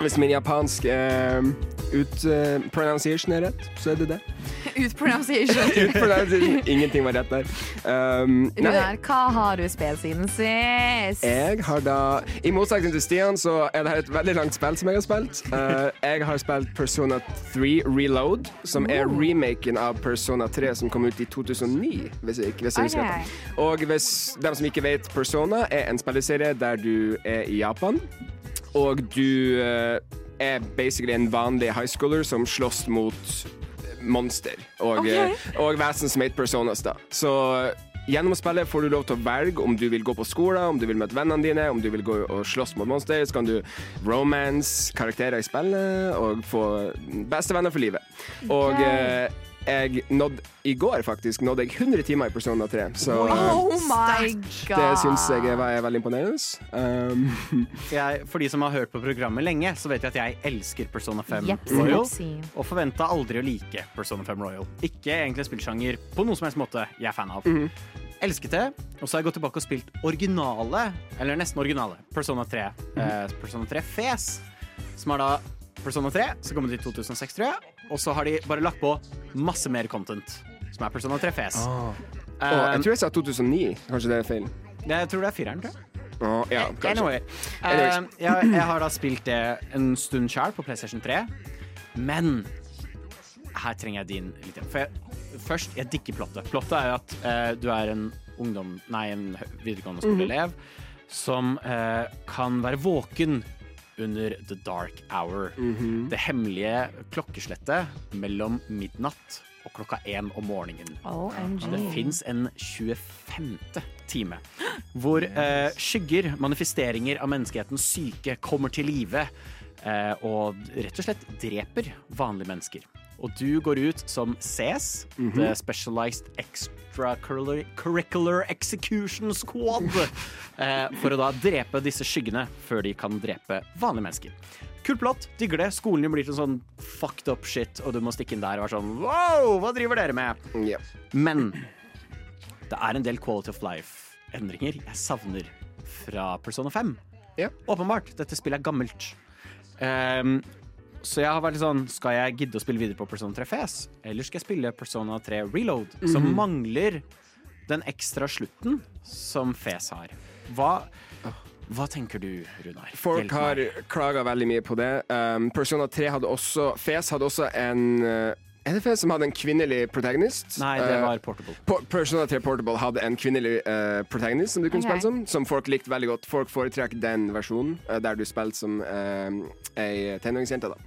Hvis min japansk eh, ut, uh, pronunciation er rett, så er det det. Utpronunciation. Pronunciation, Ingenting var rett der. Um, Runar, hva har du spilt siden sist? jeg har da I motsetning til Stian, så er det her et veldig langt spill som jeg har spilt. Uh, jeg har spilt Persona 3 Reload, som er remaken av Persona 3 som kom ut i 2009, hvis jeg, hvis jeg husker Ok. rett. Og hvis de som ikke vet, Persona er en spilleserie der du er i Japan, og du eh, er basically en vanlig high schooler som slåss mot monster og, okay. eh, og vesen som heter personas. da. Så gjennom å spille får du lov til å velge om du vil gå på skolen, om du vil møte vennene dine, om du vil gå og slåss mot monster. Så kan du romance karakterer i spillet og få bestevenner for livet. Og eh, jeg nådde i går faktisk nådde jeg 100 timer i Persona 3, så Oh my god. det syns jeg var veldig imponerende. Um, Jeg, for de som har hørt på programmet lenge, så vet jeg at jeg elsker Persona 5 yep, Royal. Og forventa aldri å like Persona 5 Royal. Ikke egentlig en spillsjanger på noen som helst måte jeg er fan av. Elsket det. Og så har jeg gått tilbake og spilt originale, eller nesten originale, Persona 3. Eh, Persona 3 Fes. Som er da Persona 3, så kom det i 2006, tror jeg. Og så har de bare lagt på masse mer content, som er Persona 3 Fes. og oh, jeg tror jeg sa 2009. Kanskje det er feil? jeg tror det er fireren, tror jeg. Oh, ja. Anyway. Eh, jeg, jeg har da spilt det en stund sjøl på PlayStation 3, men her trenger jeg din litt hjelp. For jeg, først, jeg digger plottet. Plottet er jo at uh, du er en ungdom, nei, en videregående skoleelev som uh, kan være våken under the dark hour. Det hemmelige klokkeslettet mellom midnatt og klokka én om morgenen. OMG. Det fins en 25. time hvor eh, skygger, manifesteringer av menneskehetens syke, kommer til live eh, og rett og slett dreper vanlige mennesker. Og du går ut som CS, The Specialized Extracurricular Execution Squad, eh, for å da drepe disse skyggene før de kan drepe vanlige mennesker. Kult plott, digger det. Skolen din blir til sånn fucked up shit, og du må stikke inn der og være sånn wow, hva driver dere med? Ja. Men det er en del quality of life-endringer jeg savner fra Persona 5. Ja. Åpenbart. Dette spillet er gammelt. Ehm, så jeg har vært litt sånn Skal jeg gidde å spille videre på Persona 3 FES, eller skal jeg spille Persona 3 Reload, som mangler den ekstra slutten som FES har? Hva, hva tenker du, Runar? Folk har klaga veldig mye på det. Um, Persona 3 hadde også Fes hadde også en uh, Er det som hadde en kvinnelig protagonist? Nei, det Uh, var Portable. Uh, Persona 3 Portable hadde en kvinnelig uh, protagonist som du kunne okay. spille som, som folk likte veldig godt. Folk foretrekker den versjonen, uh, der du spilte som uh, ei tenåringsjente. da.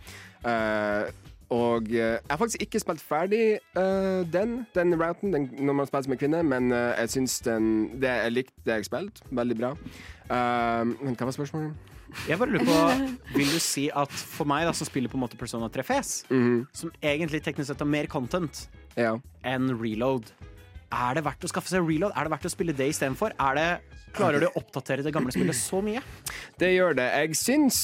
Uh, og uh, jeg har faktisk ikke spilt ferdig uh, den, den routen den, når man spiller som en kvinne, men uh, jeg syns den det, Jeg likte det jeg spilte. Veldig bra. Uh, men hva var spørsmålet? Jeg bare lurer på Vil du si at for meg, da, som spiller på en måte Persona 3 FES, som egentlig teknisk sett har mer content Ja. enn reload, er det verdt å skaffe seg reload? Er det verdt å spille det istedenfor? Er det Klarer du å oppdatere det gamle spillet så mye? Det gjør det. Jeg syns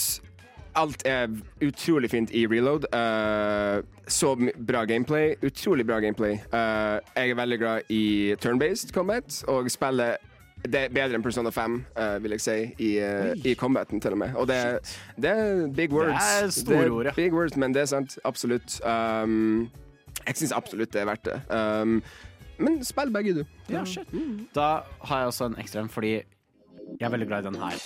alt er utrolig fint i reload. Uh, så bra gameplay. Utrolig bra gameplay. Uh, jeg er veldig glad i turn-based combat, og spillet det er bedre enn Persona 5, uh, vil jeg si, i, uh, i combaten til og med. Og det, det er big words. Det er store ord, ja. Big words, men det er sant. Absolutt. Um, jeg syns absolutt det er verdt det. Um, men spill begge, du. Ja, shit. Da har jeg også en ekstra en, fordi jeg er veldig glad i den her.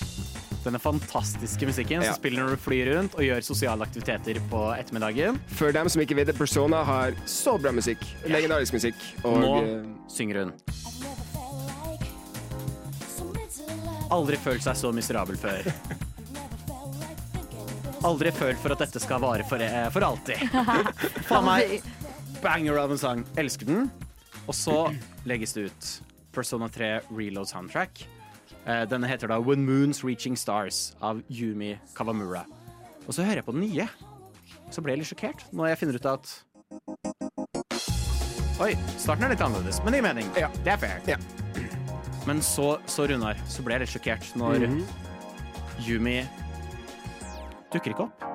Denne fantastiske musikken Ja. som spiller når du flyr rundt og gjør sosiale aktiviteter på ettermiddagen. For dem som ikke vet det, Persona har så bra musikk. Legendarisk musikk. Og Nå eh, synger hun. Aldri følt seg så miserabel før. Aldri følt for at dette skal vare for, eh, for alltid. Faen meg banger av en sang. Elsker den. Og så legges det ut Persona 3 Reload Soundtrack. Eh, Denne heter da When Moons Reaching Stars av Yumi Kawamura. Og så hører jeg på den nye. Så ble jeg litt sjokkert når jeg finner ut at Oi, starten er litt annerledes, men det gir mening. Ja. Det er fair. Ja. Men så, så Runar, så ble jeg litt sjokkert når Yumi dukker ikke opp.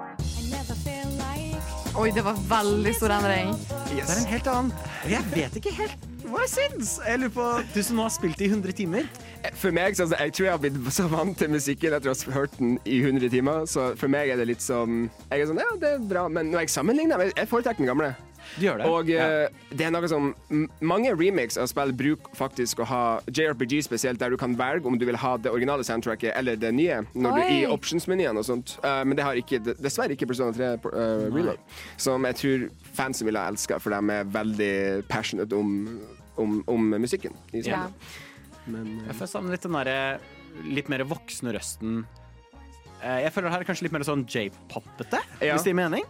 Oi, det var veldig stor endring. Det er en helt annen Og jeg vet ikke helt hva jeg syns. Jeg lurer på, Du som nå har spilt i 100 timer. For meg, så, jeg tror jeg har blitt så vant til musikken etter å ha hørt den i 100 timer, så for meg er det litt sånn Jeg er sånn, ja, det er bra, men når jeg sammenligner jeg foretrekker den gamle. Du gjør det. Og ja. eh, det er noe som Mange remakes av spill bruker faktisk å ha JRPG spesielt, der du kan velge om du vil ha det originale soundtracket eller det nye, når du, i Oi. options-menyen og sånt. Eh, men det har ikke, dessverre ikke Persona 3 uh, Reload, som jeg tror fansen ville ha elska, for de er veldig passionate om, om, om musikken. i Ja. Men uh, Jeg får savne litt den derre litt mer voksne røsten. Eh, Jeg føler her er kanskje litt mer sånn j-popete, Ja. hvis det gir mening.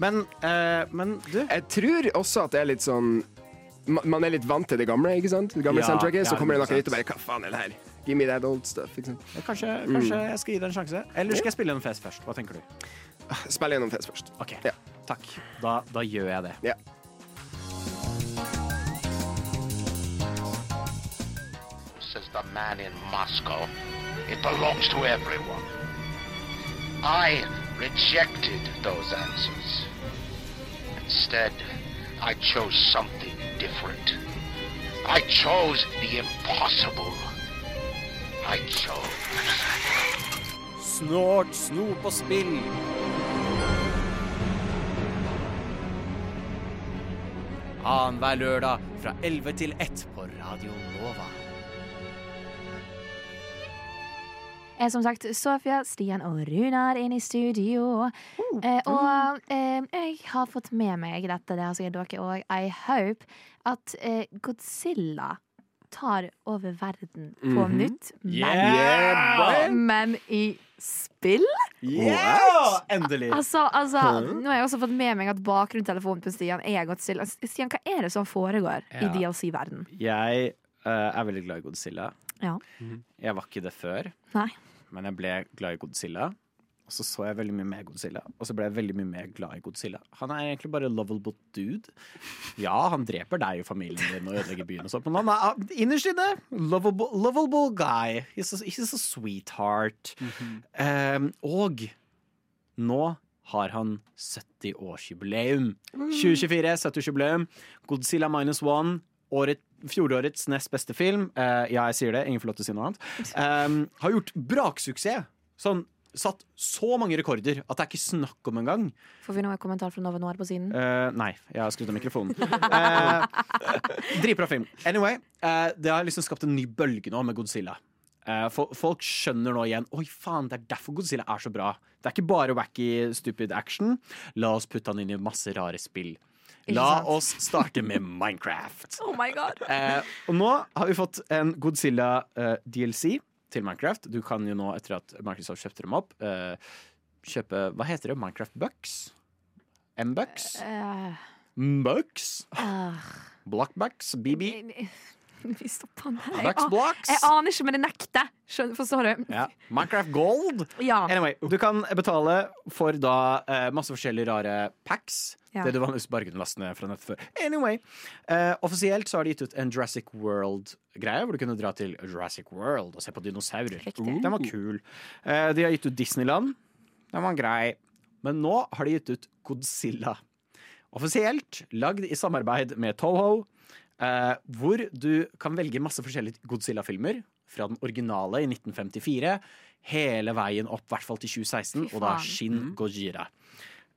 Men, eh, men du Jeg tror også at det er litt sånn ma- Man er litt vant til det gamle, ikke sant? Det gamle Ja, soundtracket, ja, så kommer det noe 100%. nytt og bare Hva faen er det her? Give me that old stuff. Ikke sant? Kanskje, Mm. kanskje jeg skal gi det en sjanse? Eller skal jeg spille en fest først? Hva tenker du? Spill gjennom fest først. OK, Ja. takk. Da, da gjør jeg det. Ja. says the man in Moscow. It belongs to everyone. I rejected those answers. Instead, I chose something different. I chose the impossible. I chose. Snort snop og spill. Annenhver lørdag fra 11 til 1 på Radio Nova. Er som sagt Sofia, Stian og Runar inn i studio. Eh, og eh, jeg har fått med meg dette, det har sikkert dere òg. I hope at eh, Godzilla tar over verden på nytt. Men, Yeah, men i spill? Yeah! Endelig. Altså, altså, nå har jeg også fått med meg at bakgrunnstelefonen på Stian er Godzilla. Stian, hva er det som foregår i DLC-verden? Jeg uh, er veldig glad i Godzilla. Ja. Jeg var ikke det før, Nei. Men jeg ble glad i Godzilla. Og så så jeg veldig mye mer Godzilla, og så ble jeg veldig mye mer glad i Godzilla. Han er egentlig bare lovable dude. Ja, han dreper deg og familien din og ødelegger byen og sånt, men han er innerst inne lovable, lovable guy. He's a, he's a sweetheart. um, og nå har han 70-årsjubileum. 2024, 70-årsjubileum. Godzilla minus one. Året, fjorårets nest beste film. Uh, ja, jeg sier det, ingen får lov til å si noe annet. Um, har gjort braksuksess. Sånn, satt så mange rekorder at det er ikke snakk om engang. Får vi noen kommentar fra Nova Noir på siden? Uh, nei, jeg har skrudd av mikrofonen. Uh, Dritbra film. Anyway, uh, det har liksom skapt en ny bølge nå med Godzilla. Folk skjønner nå igjen Oi faen, det er derfor Godzilla er så bra. Det er ikke bare wacky, stupid action. La oss putte han inn i masse rare spill. La oss starte med Minecraft. Oh my god! Eh, og nå har vi fått en Godzilla eh, DLC til Minecraft. Du kan jo nå, etter at Microsoft kjøpte dem opp, eh, kjøpe Hva heter det? Minecraft Bucks? M-Bucks? Uh, M-Bucks? Uh, Blockbucks? BB? Vi stoppa den her. Jeg, jeg, jeg aner ikke, men det nekter. Skjønner, forstår du? Ja. Minecraft Gold? Ja. Anyway, du kan betale for da eh, masse forskjellige rare packs. Ja. Det du vanligvis bare kunne laste ned fra nettet før. Anyway, eh, Offisielt så har de gitt ut en Jurassic World-greie, hvor du kunne dra til Jurassic World og se på dinosaurer. Uh, den var kul. Eh, de har gitt ut Disneyland. Den var grei. Men nå har de gitt ut Godzilla. Offisielt lagd i samarbeid med Toho. Eh, hvor du kan velge masse forskjellige Godzilla-filmer. Fra den originale i 1954 hele veien opp hvert fall til 2016, og da. Shin Gojira.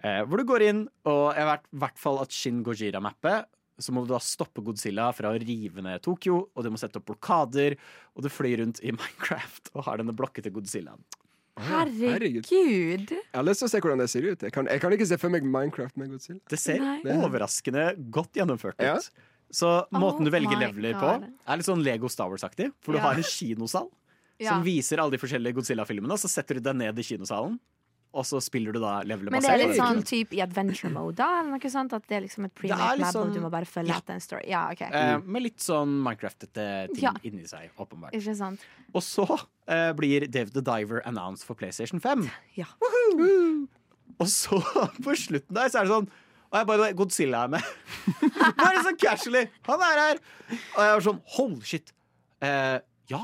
Uh, hvor du går inn, og i hvert, hvert fall at Shin Gojira-mappet så må du da stoppe Godzilla fra å rive ned Tokyo, og du må sette opp blokader, og du flyr rundt i Minecraft og har denne blokkete Godzillaen. herregud. Herregud! Jeg har lyst til å se hvordan det ser ut. Jeg kan, jeg kan ikke se for meg Minecraft med Godzilla. Det ser Nei. overraskende godt gjennomført ut. Ja. Så måten du Oh velger leveler på, er litt sånn Lego Star Wars-aktig. For du Ja. har en kinosal Ja. som viser alle de forskjellige Godzilla-filmene, og så setter du deg ned i kinosalen, og så spiller du da levelet Men det er litt sånn typ i adventure mode, da? Eller noe sånt? At det er liksom et pre-made map, og sånn- du må bare følge Ja. etter en story? Ja, OK. Eh, med litt sånn Minecraftete ting Ja. inni seg, åpenbart. Ikke sant? Og så eh, blir Dave the Diver announced for PlayStation 5. Ja. Woohoo! Og så, på slutten der, så er det sånn og jeg bare, Godzilla er med. bare sånn casually. Han er her. Og jeg var sånn Hold shit. Eh, ja,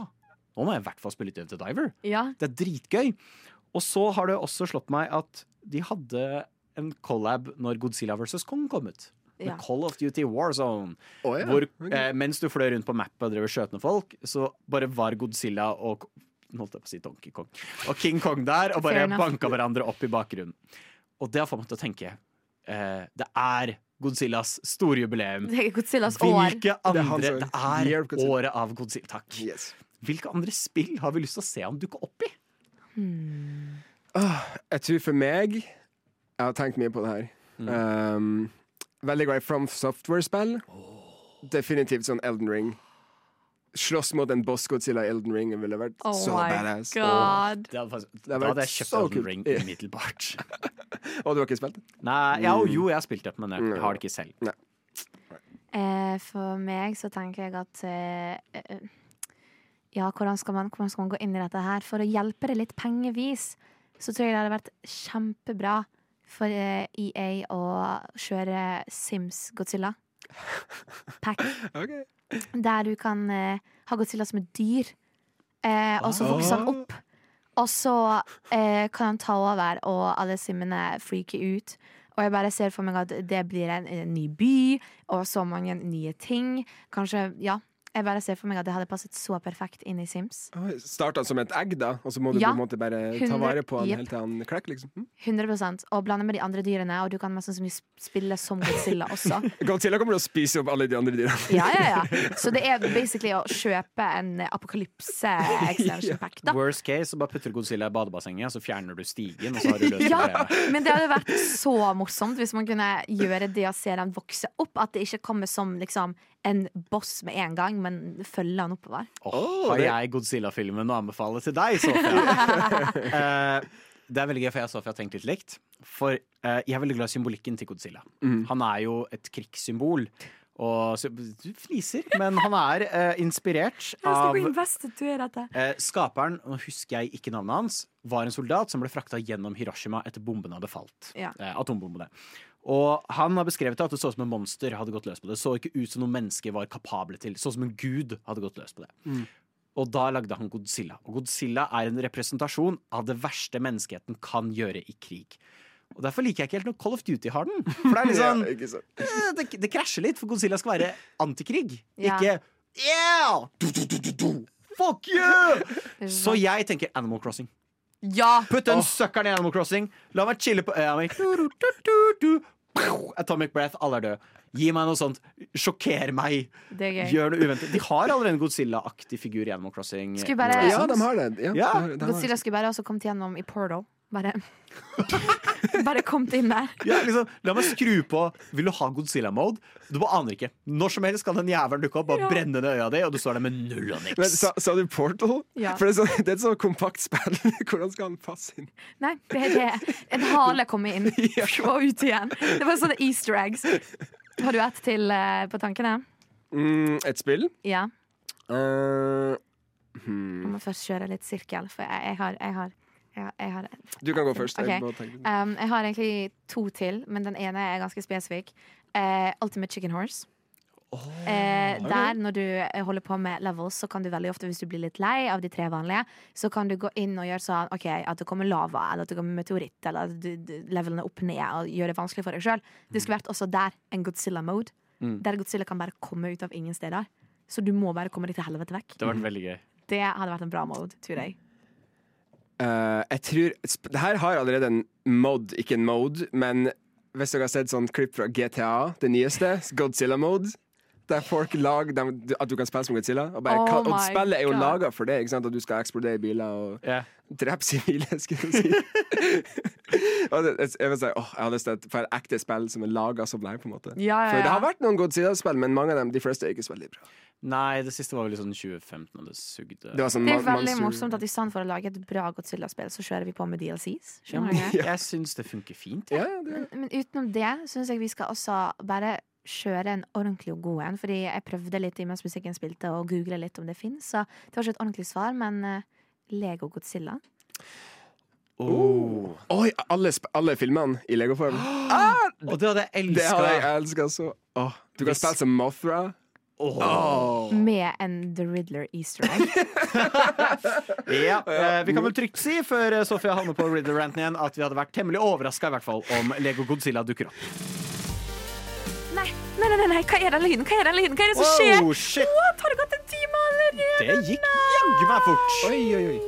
nå må jeg i hvert fall spille Dave the Diver. ja. Det er dritgøy. Og så har det også slått meg at de hadde en collab når Godzilla vs. Kong kom ut. Ja. Call of Duty Warzone. Oh, ja. Hvor eh, mens du fløy rundt på mappet og drev skjøt ned folk, så bare var Godzilla og nå holdt jeg på å si Donkey Kong. Og King Kong der, og bare banka hverandre opp i bakgrunnen. Og det har fått meg til å tenke eh, Det er Godzillas storjubileum. Det er Godzillas år. Hvilke Det er andre Det er Year of året av Godzilla. Takk. Yes. Hvilke andre spill har vi lyst til å se han dukke opp i? Jeg tror for meg Jeg har tenkt mye på det her. Um, veldig glad i From Software-spill. Definitivt sånn Elden Ring. Slåss mot en boss Godzilla i Elden Ring ville vært Oh så badass. god. Det hadde faktisk, Det hadde da hadde jeg kjøpt så Elden. Ring umiddelbart. Og du har ikke spilt det? Nei, ja, jo, jeg har spilt det, men jeg har det ikke selv. Eh, for meg så tenker jeg at eh, eh, Ja, hvordan skal, man, hvordan skal man gå inn i dette her? For å hjelpe det litt pengevis, så tror jeg det hadde vært kjempebra for eh, EA å kjøre Sims Godzilla. Pack. okay. Der du kan eh, ha Godzilla som et dyr, eh, og så vokser han opp. Og så eh, kan han ta over, og alle simmene freaker ut. Og jeg bare ser for meg at det blir en, en ny by, og så mange nye ting. Kanskje, ja. Jeg bare ser for meg at det hadde passet så perfekt inn i Sims. Starta som et egg, da, og så må du Ja. på en måte bare ta vare på den yep. helt til han klekker, liksom. Mm. 100% Og blande med de andre dyrene, og du kan mest sannsynlig spille som Godzilla også. Godzilla kommer til å spise opp alle de andre dyrene. Ja, ja, ja. Så det er basically å kjøpe en apokalypse extension pack, da. Worst case, så bare putter Godzilla i badebassenget, så fjerner du stigen, og så har du løst Ja, problemet. men det hadde vært så morsomt hvis man kunne gjøre det å se den vokse opp. At det ikke kommer som liksom, en boss med en gang, men følger han oppover. Åh, har jeg Godzilla-filmen å anbefale til deg, Sofia? uh, det er veldig gøy, for jeg og Sofia har tenkt litt likt. For uh, jeg er veldig glad i symbolikken til Godzilla. Han er jo et krigssymbol. Og du fliser, men han er uh, inspirert av eh, Skaperen, nå husker jeg ikke navnet hans, var en soldat som ble frakta gjennom Hiroshima etter bomben hadde falt. Ja. Uh, atombombene. Og han har beskrevet det at det så ut som en monster hadde gått løs på det. Det så ikke ut som noe menneske var kapable til. Så ut som en gud hadde gått løs på det. Og da lagde han Godzilla. Og Godzilla er en representasjon av det verste menneskeheten kan gjøre i krig. Og Derfor liker jeg ikke helt når Call of Duty har den. For det er litt sånn Ja, ikke eh, det, det krasjer litt, for Godzilla skal være antikrig. Ja. Ikke yeah! Du, du, du, du, du. Fuck you! Så jeg tenker Animal Crossing. Ja! Putt den søkkeren i Animal Crossing. La meg chille på øya mi. Atomic breath, alle er døde. Gi meg noe sånt. Sjokker meg. Det er gøy. Gjør noe uventet. De har allerede en Godzilla-aktig figur i Animal Crossing. Skulle bare- Ja, de har det. Ja, Ja. de har, de har. Godzilla skulle bare også kommet gjennom i Portal. Bare Bare kommet inn der. Ja, liksom, la meg skru på Vil du ha Godzilla-mode? Du bare aner ikke. Når som helst kan den jævelen dukke opp, bare Ja. brenne ned øya di, og du står der med null og Men, niks. sa, sa du Portal? Ja. For det er, så, det er et så kompakt spill. Hvordan skal han passe inn? Nei, det er det. En hale kommer inn og ut igjen. Det var sånne easter eggs. Har du ett til uh, på tankene? Mm, et spill? Ja. Eh, Jeg må først kjøre litt sirkel, for jeg, jeg har, jeg har, jeg har, jeg du kan gå først. Jeg Ok. må tenke litt. Um, jeg har egentlig to til, men den ene er ganske spesifikk. Uh, Ultimate Chicken Horse. eh, der når du eh, holder på med levels, så kan du veldig ofte, hvis du blir litt lei av de tre vanlige, så kan du gå inn og gjøre sånn OK, at det kommer lava, eller at det kommer meteoritt, eller at du, du, levelene opp ned, og gjør det vanskelig for deg sjøl. Det skulle vært også der en Godzilla-mode. Der Godzilla kan bare komme ut av ingen steder. Så du må bare komme deg til helvete vekk. Det vært gøy. Det hadde vært en bra mode, tror jeg. Eh, jeg tror Det her har allerede en mod, ikke en mode, men hvis dere har sett sånn klipp fra GTA, det nyeste, Godzilla-mode der folk lager dem, At du kan spille som Godzilla. Og, bare, Oh og spillet er jo laga for det. Ikke sant? At du skal eksplodere biler og yeah. drepe sivile, skulle jeg si. jeg, vil si, åh, jeg har lyst til et, for et ekte spill som er laga som det på en måte. Ja, ja, For det har vært noen Godzilla-spill, men mange av dem, de fleste er ikke så veldig bra. Nei, det siste var vel i sånn 2015, og det sugde. Det, sånn Det er veldig morsomt at i stedet for å lage et bra Godzilla-spill, så kjører vi på med DLCs. Skjønner du? Jeg syns det funker fint. ja, ja, det, Men, men utenom det syns jeg vi skal også bare kjøre en ordentlig og god en. Fordi jeg prøvde litt mens musikken spilte, og googla litt om det fins. Så det var ikke et ordentlig svar, men eh, Lego Godzilla. Oh. Oi, alle, alle filmene i Lego-form. Og det hadde jeg Det hadde jeg elska. elska så. Oh, du kan spille som Mothra. Åh. Med en The Riddler easter egg. Ja, eh, vi kan vel trygt si, før eh, Sofia havner på Riddler-ranten igjen, at vi hadde vært temmelig overraska i om Lego Godzilla dukker opp. Nei, Nei, nei, hva er den lyden? Hva er den lyden? Hva er det som skjer? Oh, shit. What? Har det gått en time allerede? Det gikk jaggu meg fort. Oi, oi, oi.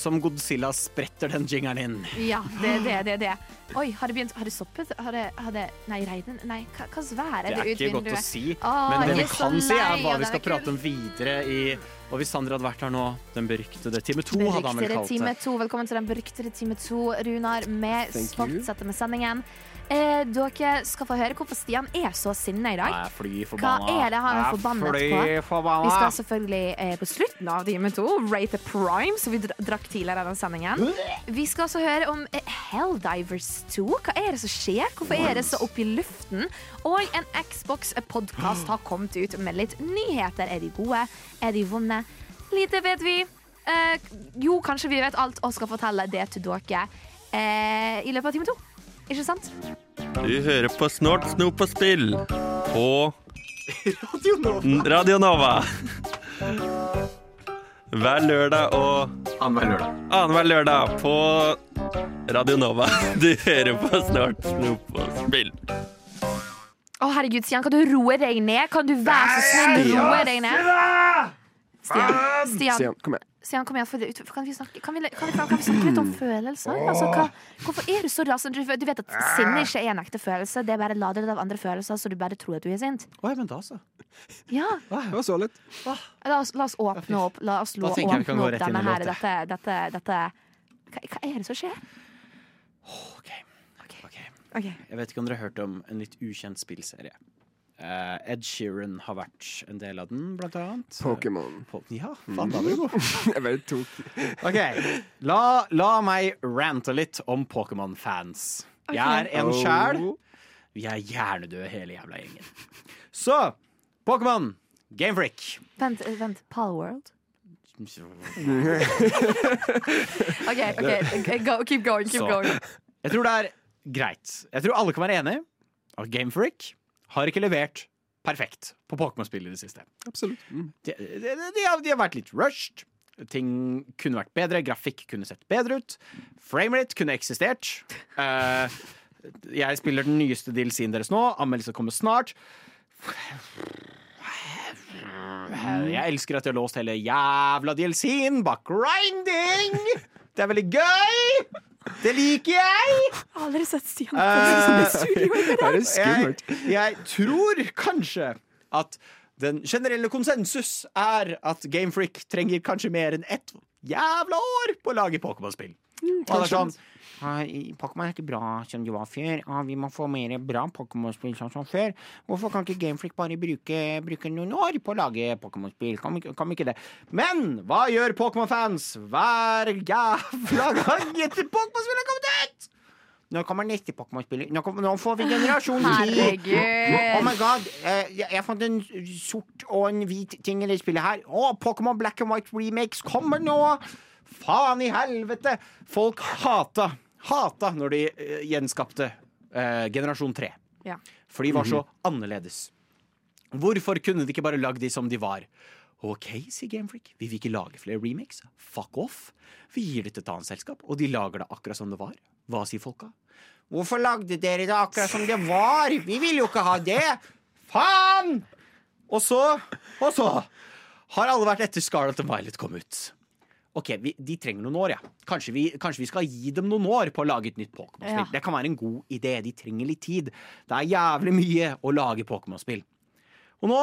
Som Godzilla spretter den jingeren inn. Ja, det er det, det det. Oi, har det begynt Har det stoppet? Har det, har det Nei, regnen Nei, hva slags vær er Det det, er ikke godt å si, Åh, men det vi kan si, er hva vi skal prate om videre i Og hvis Sandra hadde vært her nå, den beryktede time to, hadde han vel kalt det. time 2. Velkommen til den beryktede time to, Runar. Vi Thank you. fortsetter med sendingen. Eh, dere skal få høre hvorfor Stian er så sinna i dag. Jeg er fly Hva er det han er forbannet på? Vi skal selvfølgelig eh, på slutten av time to rate the prime, som vi drakk tidligere i den sendingen. Vi skal også høre om eh, Helldivers 2. Hva er det som skjer? Hvorfor er det så oppe i luften? Og en Xbox-podkast har kommet ut med litt nyheter. Er de gode? Er de vonde? Lite vet vi. Eh, jo, kanskje vi vet alt og skal fortelle det til dere eh, i løpet av time to. Ikke sant? Du hører på Snort, snop og spill på Radio Nova. Hver lørdag og Annenhver lørdag. annenhver lørdag på Radio Nova. Du hører på Snort, snop og spill. Å, herregud, Stian, kan du roe deg ned? Kan du være så snill roe deg ned? Stian, Stian, Stian, kom igjen. Stian kom igjen. Kan, vi snakke, kan, vi, kan, vi, kan vi snakke litt om følelser? Altså, hva, hvorfor er du så rasende? Du, du vet at sinne ikke er en ekte følelse. Det er bare ladet av andre følelser, så du bare tror at du er sint. Oi, men da, så. Ja, Det var så litt. La oss, la oss åpne opp, la oss lå- åpne opp denne her. Dette, dette, dette hva, hva er det som skjer? Ok, Okay. Ok. Jeg vet ikke om dere har hørt om en litt ukjent spillserie. Eh, Ed Sheeran har vært en del av den, blant annet. Pokémon. Po ja, faen, da er du god. Jeg bare tok Ok, la, la meg rante litt om Pokémon-fans. Jeg er en sjæl. Vi er hjernedøde hele jævla gjengen. Så, Pokémon, Gamefreak. Vent, eh, vent. Palworld? OK, ok, go, keep going. Keep Så. going. Jeg tror det er greit. Jeg tror alle kan være enige Gamefreak har ikke levert perfekt på Pokémon-spill i det siste. Absolutt. Mm. De, de, de, har, de har vært litt rushed. Ting kunne vært bedre. Grafikk kunne sett bedre ut. Framerate kunne eksistert. Uh, jeg spiller den nyeste DLC-en deres nå. Anmeldelse kommer snart. Jeg elsker at de har låst hele jævla DLC-en bak grinding! Det er veldig gøy! Det liker jeg! Jeg har aldri sett Stian Eh, sur i skummelt. jeg, jeg tror kanskje at den generelle konsensus er at Gamefreak trenger kanskje mer enn ett jævla år på å lage Pokémon-spill. Er sånn «Nei, Pokémon er ikke bra som det var før. Vi må få mer bra Pokémon-spill sånn som før. Hvorfor kan ikke Gameflick bare bruke, bruke noen år på å lage Pokémon-spill? Kan, kan vi ikke det? Men hva gjør Pokémon-fans hver jævla gang etter Pokémon-spillet er kommet ut? Nå kommer neste Pokémon-spill. Nå, nå får vi generasjon 10. Oh my god, eh, jeg, jeg fant en sort og en hvit ting i det spillet her. Å, Pokémon Black and White Remakes kommer nå! Faen i helvete! Folk hata, hata når de eh, gjenskapte eh, generasjon 3. Ja. For de var så annerledes. Hvorfor kunne de ikke bare lagd de som de var? OK, sier Gamefreak. Vi vil ikke lage flere remakes. Fuck off. Vi gir det til et annet selskap, og de lager det akkurat som det var. Hva sier folka? Hvorfor lagde dere det akkurat som det var? Vi vil jo ikke ha det! Faen! Og så, og så har alle vært etter Scarlett og Violet kom ut. Ok, vi, De trenger noen år, ja. Kanskje vi, kanskje vi skal gi dem noen år på å lage et nytt Pokémon-spill. Ja. Det kan være en god idé. De trenger litt tid. Det er jævlig mye å lage Pokémon-spill. Og nå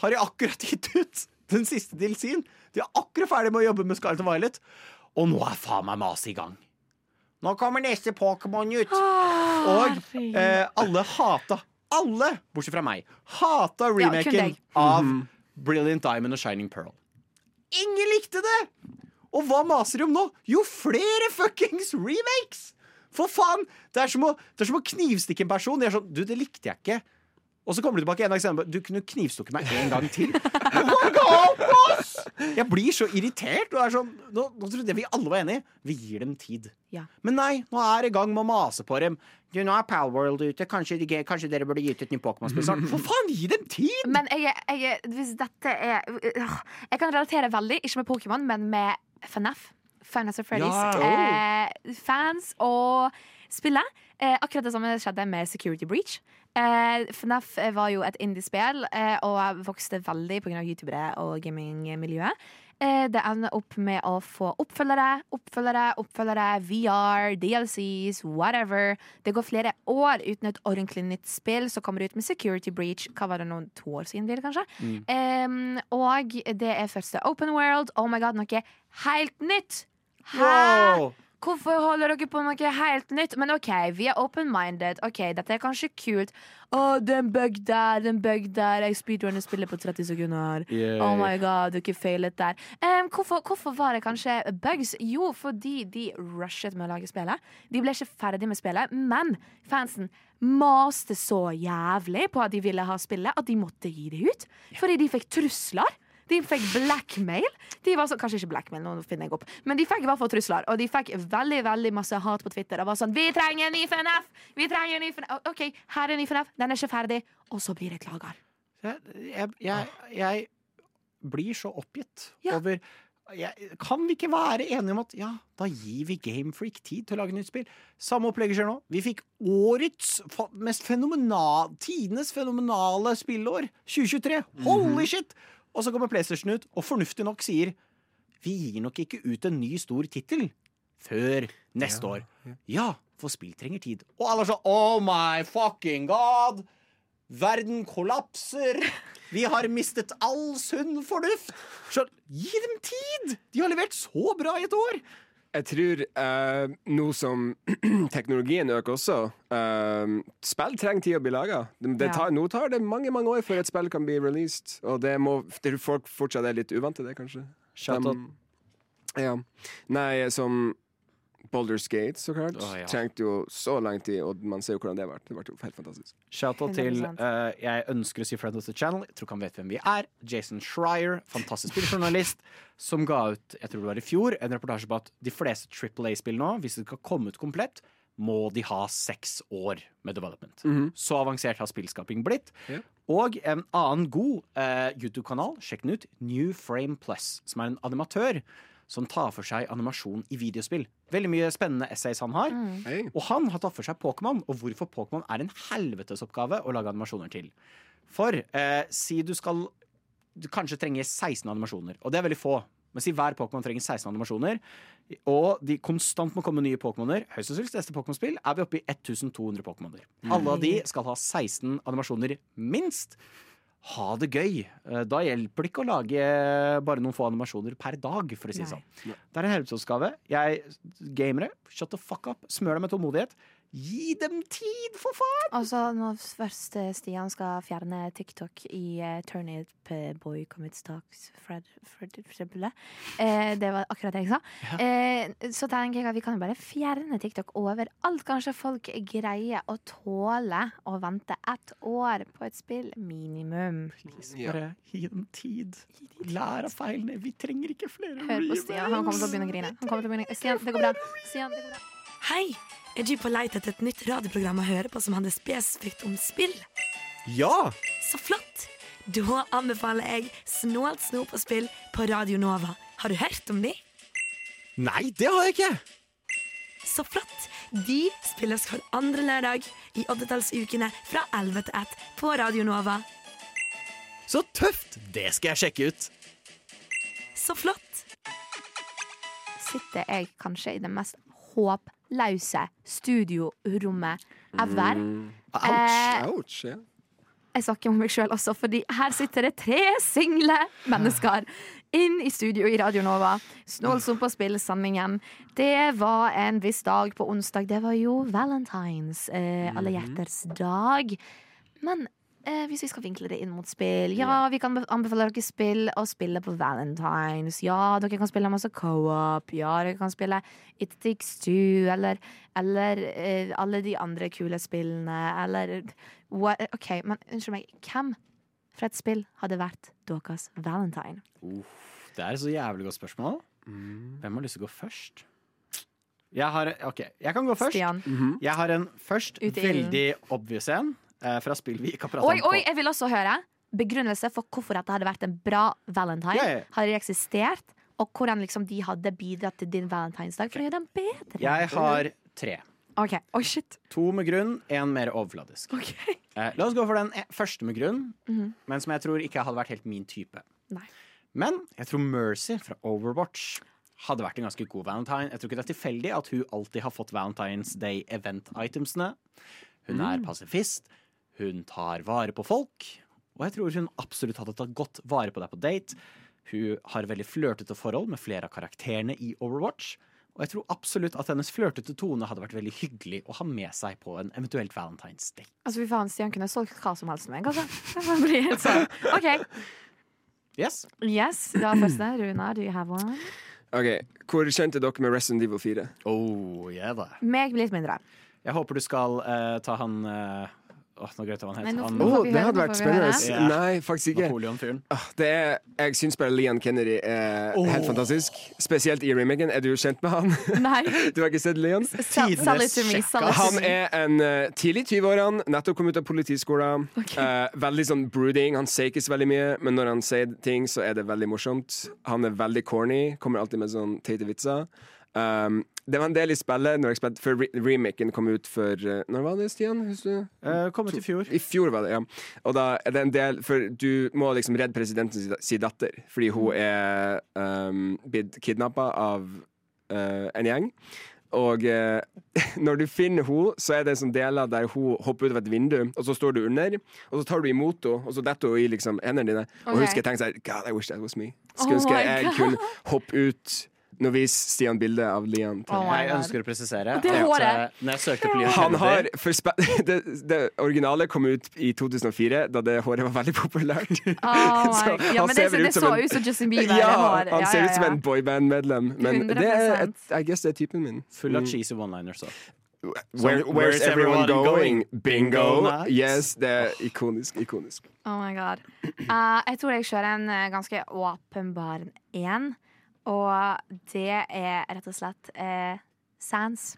har de akkurat gitt ut den siste DLC-en. De er akkurat ferdig med å jobbe med Scarlett og Violet. Og nå er faen meg maset i gang. Nå kommer neste Pokémon ut. Og eh, alle hata Alle, bortsett fra meg, hata remaken ja, av Brilliant Diamond og Shining Pearl. Ingen likte det! Og hva maser de om nå? Jo, flere fuckings remakes! For faen! Det er som å, det er som å knivstikke en person. De er sånn, du, det likte jeg ikke. Og så kommer du tilbake en dag senere. Du kunne knivstukket meg en gang til. Hva er galt med oss?! Jeg blir så irritert. Og er sånn, nå, nå trodde jeg vi alle var enige. Vi gir dem tid. Ja. Men nei, nå er det i gang med å mase på dem. Du, nå er Palworld ute. Kanskje, de, kanskje dere burde gitt ut nytt Pokémon-spesial. For faen, gi dem tid! Men jeg, jeg, hvis dette er øh, Jeg kan relatere veldig, ikke med Pokémon, men med FNF. Final of Freddy's. Ja. Eh, fans og spillet. Eh, akkurat det samme skjedde med Security Breach. Eh, FNAF var jo et indiespill eh, og vokste veldig pga. youtubere og gamingmiljøet. Eh, det ender opp med å få oppfølgere, oppfølgere, oppfølgere, VR, DLCs, whatever. Det går flere år uten et ordentlig nytt spill som kommer ut med Security Breach. Hva var det noen to år siden, blir det kanskje? Eh, og det er første Open World. Oh my god, noe helt nytt! Hæ? Wow! Hvorfor holder dere på med noe helt nytt? Men OK, vi er open-minded. Ok, Dette er kanskje kult. Å, det er en bug der, det er en bug der. Jeg speedrunner spillet på 30 sekunder. Yay. Oh my god, dere feilet der. Um, hvorfor, hvorfor var det kanskje bugs? Jo, fordi de rushet med å lage spillet. De ble ikke ferdig med spillet, men fansen maste så jævlig på at de ville ha spillet, at de måtte gi det ut. Fordi de fikk trusler. De fikk blackmail. De var så, kanskje ikke blackmail, nå finner jeg opp Men de fikk i hvert fall trusler, og de fikk veldig veldig masse hat på Twitter. Det var sånn 'Vi trenger en ny FNF!' Vi trenger en ny FNF OK, her er en ny FNF. Den er ikke ferdig. Og så blir det klager. Jeg, jeg, jeg, jeg blir så oppgitt Ja. over jeg, Kan vi ikke være enige om at ja, da gir vi Gamefreak tid til å lage nytt spill? Samme opplegget skjer nå. Vi fikk årets mest fenomenal, tidenes fenomenale spillår. 2023. Holy shit! Og så kommer PlayStation ut, og fornuftig nok sier vi gir nok ikke ut en ny stor tittel før neste år. Ja, for spill trenger tid. Og alle er sånn Oh my fucking god! Verden kollapser! Vi har mistet all sunn fornuft! Så gi dem tid! De har levert så bra i et år! Jeg tror eh, nå som teknologien øker også eh, Spill trenger tid å bli laga. Ja. nå tar det mange mange år før et spill kan bli released. Og det må det folk fortsatt er litt uvant til det, kanskje. Shout out. Ja. Nei, som Boulders Gate, så klart. Oh, ja. Trengte jo så lang tid, og man ser jo hvordan det har vært. Det ble jo helt fantastisk. Shout-out til 100%. eh, Jeg ønsker å si friend of the channel. Jeg tror ikke han vet hvem vi er. Jason Schreier, fantastisk spilljournalist, som ga ut jeg tror det var i fjor, en reportasje på at de fleste Triple A-spill nå, hvis det skal komme ut komplett, må de ha seks år med development. Så avansert har spillskaping blitt. Yeah. Og en annen god uh, YouTube-kanal, sjekk den ut, New Frame Plus, som er en animatør som tar for seg animasjon i videospill. Veldig mye spennende essays han har. Hei. Og han har tatt for seg Pokémon, og hvorfor Pokémon er en helvetesoppgave å lage animasjoner til. For eh, si du skal Du kanskje trenger 16 animasjoner, og det er veldig få. Men si hver Pokémon trenger 16 animasjoner, og de konstant må komme nye Pokémoner. Høyst sannsynlig neste Pokémon-spill er vi oppe i 1200 Pokémoner. Alle av de skal ha 16 animasjoner minst. Ha det gøy. Eh, Da hjelper det ikke å lage bare noen få animasjoner per dag, for å si det sånn. Det er en helseoppgave. Jeg gamere, shut the fuck up. Smør deg med tålmodighet. Gi dem tid, for faen! Altså, nå når først eh, Stian skal fjerne TikTok i uh, Turnip eh, Boy Commits Talks Fred, Fred, Fred, eh, Det var akkurat det jeg sa. Eh, så tenker jeg at vi kan jo bare fjerne TikTok overalt. Kanskje folk greier å tåle å vente ett år på et spill. Minimum. Ja. Bare gi dem tid. Lær av feilene. Vi trenger ikke flere Hør på Stian. Han kommer til å begynne å grine. Han til å begynne. Stian, det går bra. Stian, det går bra. Hei! Er du på leit etter et nytt radioprogram å høre på som handler spesifikt om spill? Ja! Så flott! Da anbefaler jeg Snålt snop og spill på Radio Nova. Har du hørt om de? Nei, det har jeg ikke! Så flott! De spilles hver andre lørdag i oddetallsukene fra 11 til 1 på Radio Nova. Så tøft! Det skal jeg sjekke ut. Så flott! Sitter jeg kanskje i det mest håpløse studiorommet ever. Ouch. Eh, Ouch. Ja. jeg snakker om meg sjøl også, fordi her sitter det tre single mennesker inn i studio i Radio Nova. Snålsom på spillsendingen. Det var en viss dag på onsdag. Det var jo Valentines, eh, alle hjerters dag. Men eh, hvis vi skal vinkle det inn mot spill Ja, vi kan anbefale dere spill å spille på Valentines. Ja, dere kan spille masse co-op. Ja, dere kan spille It Takes Two, eller, eller eh, alle de andre kule spillene, eller what, OK, men unnskyld meg. Hvem fra et spill hadde vært deres valentine? Det er et så jævlig godt spørsmål. Hvem har lyst til å gå først? Jeg har OK, jeg kan gå først. Stian. Jeg har en først i veldig obvious en fra spill vi ikke har pratet om. oi, oi, jeg vil også høre begrunnelse for hvorfor dette hadde vært en bra valentine. Yeah. Har ja. Hadde de eksistert, og hvordan liksom de hadde bidratt til din valentinsdag for å gjøre den bedre. Jeg har tre. OK. Oh, shit. To med grunn, én mer overfladisk. Okay. Eh, la oss gå for den e- første med grunn, Mhm. men som jeg tror ikke hadde vært helt min type. Nei. Men jeg tror Mercy fra Overwatch hadde vært en ganske god valentine. Jeg tror ikke det er tilfeldig at hun alltid har fått Valentine's Day event-itemsene. Hun er pasifist, hun tar vare på folk, og jeg tror hun absolutt hadde tatt godt vare på deg på date. Hun har veldig flørtete forhold med flere av karakterene i Overwatch. Og jeg tror absolutt at hennes flørtete tone hadde vært veldig hyggelig å ha med seg på en eventuelt Valentine's Day. Altså, fy faen, Stian kunne solgt hva som helst med meg, altså. Det blir helt sånn. OK. Yes. Yes, var første. Runa, do you have one? Ok, Hvor kjent er dere med Resident Evil 4? Oh, yeah, da. Meg litt mindre. Jeg håper du skal uh, ta han eh, Åh, nå glemte jeg hva han Nei, het. Han, Oh, det hadde vært spennende. Yeah. Nei, faktisk ikke. Napoleon-fyren. Ah, Det er, jeg syns bare Leon Kennedy er Oh. helt fantastisk. Spesielt i remaken. Er du kjent med han? Nei. Du har ikke sett Leon? Han er en uh, tidlig 20-årene, nettopp kommet ut av politiskolen. Eh, veldig sånn brooding. Han sier ikke så veldig mye, men når han sier ting, så er det veldig morsomt. Han er veldig corny, kommer alltid med sånn teite vitser. Um, det var en del i spillet når jeg spilte, før re remaken kom ut for uh, Når var det, Stian? Husker du? Eh, kom ut i fjor. I fjor var det, ja. Og da er det en del For du må liksom redde presidenten si, si datter, fordi hun er um, blitt kidnappa av uh, en gjeng. Og eh, når du finner henne, så er det sånn deler der hun hopper ut av et vindu, og så står du under, og så tar du imot henne, og så detter hun i liksom hendene dine. Og husker jeg tenker sånn God, I wish that was me. Oh Skulle ønske oh jeg kunne hoppe ut Nå viser Stian bildet av Lian. Oh Jeg ønsker å presisere Det at håret. når jeg søkte på Lian Han har for spe det, det originale kom ut i 2004, da det håret var veldig populært. Oh Så. Ja, han men det, ser det ut som så en- ut som Justin Bieber. Ja, han Ja, ser ja, ut som en boyband-medlem, men det er, 100%. I guess det er typen min. full av Mm. cheesy one-liners. Where, where's everyone going? Bingo! Yes, det er ikonisk. Ikonisk. Oh my god. Uh, jeg tror jeg kjører en eh, ganske åpenbar en. Og det er rett og slett eh, Sans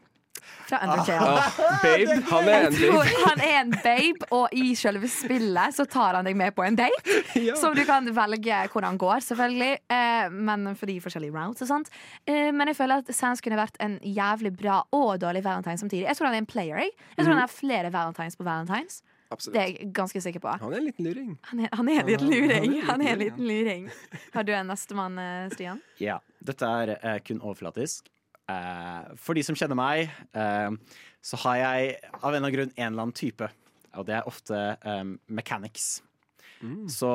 fra Undertale. Ah, babe, han er en babe. han er en babe, og i selve spillet så tar han deg med på en date. Som du kan velge hvordan går, selvfølgelig. Eh, men for de forskjellige routes og sånt. Eh, men jeg føler at Sans kunne vært en jævlig bra og dårlig valentine samtidig. Jeg tror han er en player. Jeg, jeg tror han har flere valentines på valentines. Det er jeg ganske sikker på. Han er en liten luring. Han er, han er en liten er luring. Han er en liten luring. Har du en nestemann, eh, Stian? Ja, dette er eh, kun overflatisk. Eh, for de som kjenner meg, eh, så har jeg av en eller annen grunn en eller annen type. Og det er ofte eh, mechanics. Så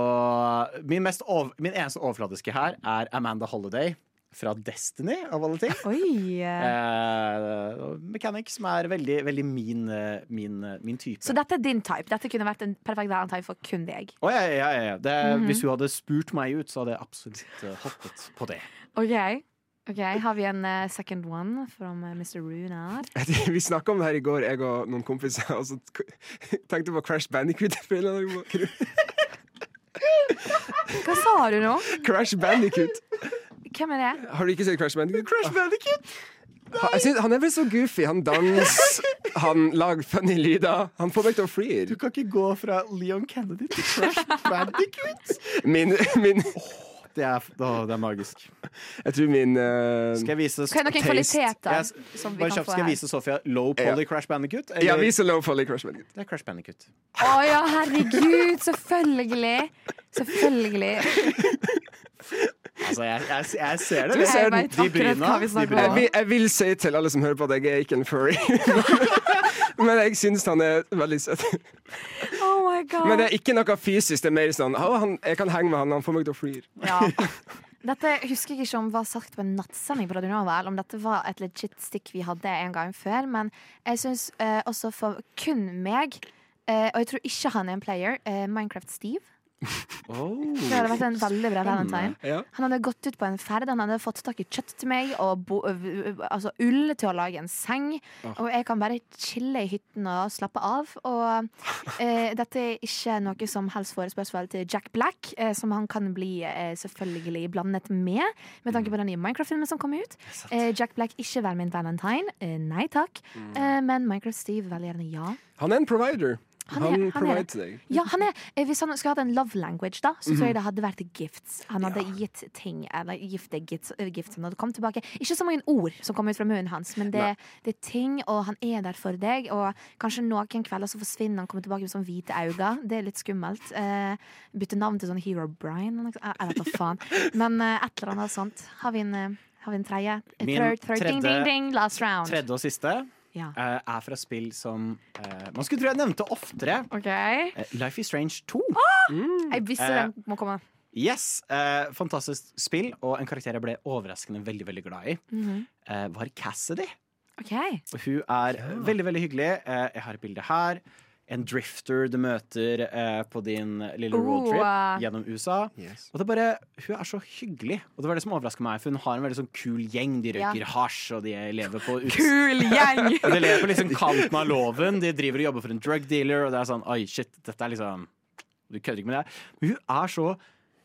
min, mest over, min eneste overflatiske her er Amanda Holiday fra Destiny, av alle ting. Oi. Eh, mechanic som er veldig, veldig min, eh, min, eh, min type. Så dette er din type. Dette kunne vært en perfekt valentine for kun deg. Å, ja, ja, ja, Det, mm -hmm. Hvis hun hadde spurt meg ut, så hadde jeg absolutt eh, hoppet på det. OK. Ok, Har vi en uh, second one from uh, Mr. Runar? Vi snakka om det her i går, jeg og noen kompiser, og så tenkte på Crash Bandicoot. Hva sa du nå? Crash Bandicoot. Hvem er det? Har du ikke sett Crash Bandicoot? Crash Bandicoot? Han, synes, han er vel så goofy. Han danser, han lager funny lyder. Han får meg til å flire. Du kan ikke gå fra Leon Kennedy til Crash Bandicoot. Min, min Det er, oh, det er magisk. Jeg tror min uh, Skal jeg vise Hva er noen kvaliteter som vi kan kjapt, få skal jeg vise Sofia low poly Crash Bandicoot? Ja, vi er low poly Crash Bandicoot. Det er Crash Bandicoot. Å ja, herregud! Selvfølgelig. Selvfølgelig. Altså, jeg, jeg, jeg ser det. Du ser den. De bryna. Jeg vil, jeg vil si til alle som hører på at jeg er ikke en furry. Men jeg syns han er veldig søt. Oh my god. Men det er ikke noe fysisk. Det er mer sånn oh, han, Jeg kan henge med han, han får meg til å flire. Ja. Dette husker jeg ikke om var sagt på en nattsending på Radio Nova, eller om dette var et legit stikk vi hadde en gang før. Men jeg syns eh, også for kun meg, eh, og jeg tror ikke han er en player, eh, Minecraft Steve. Det hadde vært en veldig bra valentine. Ja. Han hadde gått ut på en ferd, han hadde fått tak i kjøtt til meg og bo, altså ull til å lage en seng. Og jeg kan bare chille i hytten og slappe av. Og eh, dette er ikke noe som helst forespørsel til Jack Black, eh, som han kan bli eh, selvfølgelig blandet med, med tanke på den nye Minecraft-filmen som kom ut. Eh, Jack Black ikke vær min valentine. Eh, nei takk. Eh, men Minecraft Steve veldig gjerne ja. Han er en provider. Han Han, er- han er- deg. Ja, han er, eh, Hvis han skulle hatt en love language, da, så tror jeg Mhm. det hadde vært gifts. Han hadde gitt ting, eller gifte gifts, eh, gifts han hadde kommet tilbake. Ikke så mange ord som kommer ut fra munnen hans, men det, det er ting, og han er der for deg. Og kanskje noen kvelder så forsvinner han, kommer tilbake med sånn hvite øyne. Det er litt skummelt. Eh, bytte navn til sånn Hero Brian. Jeg vet da faen. Men eh, et eller annet sånt. Har vi en, eh, har vi en tredje? Min Third, third, ding, ding, ding, last round. Tredje og siste Ja. uh, er fra spill som uh, man skulle tro jeg nevnte oftere. Okay. Uh, Life is Strange 2. Jeg visste den må komme. Yes, eh, Fantastisk spill, og en karakter jeg ble overraskende veldig veldig glad i, Mhm. eh, var Cassidy. Okay. Og hun er veldig veldig hyggelig. Eh, jeg har et bilde her. En drifter du møter eh, på din lille Oh, roadtrip eh. gjennom USA. Yes. Og det er bare, Hun er så hyggelig, og det var det som overraska meg. For hun har en veldig sånn kul gjeng. De røyker Ja. hasj, og de lever på ut... Kul gjeng! Og de lever på liksom kanten av loven. De driver og jobber for en drug dealer, og det er sånn Oi, shit, dette er liksom Du kødder ikke med det. Men hun er så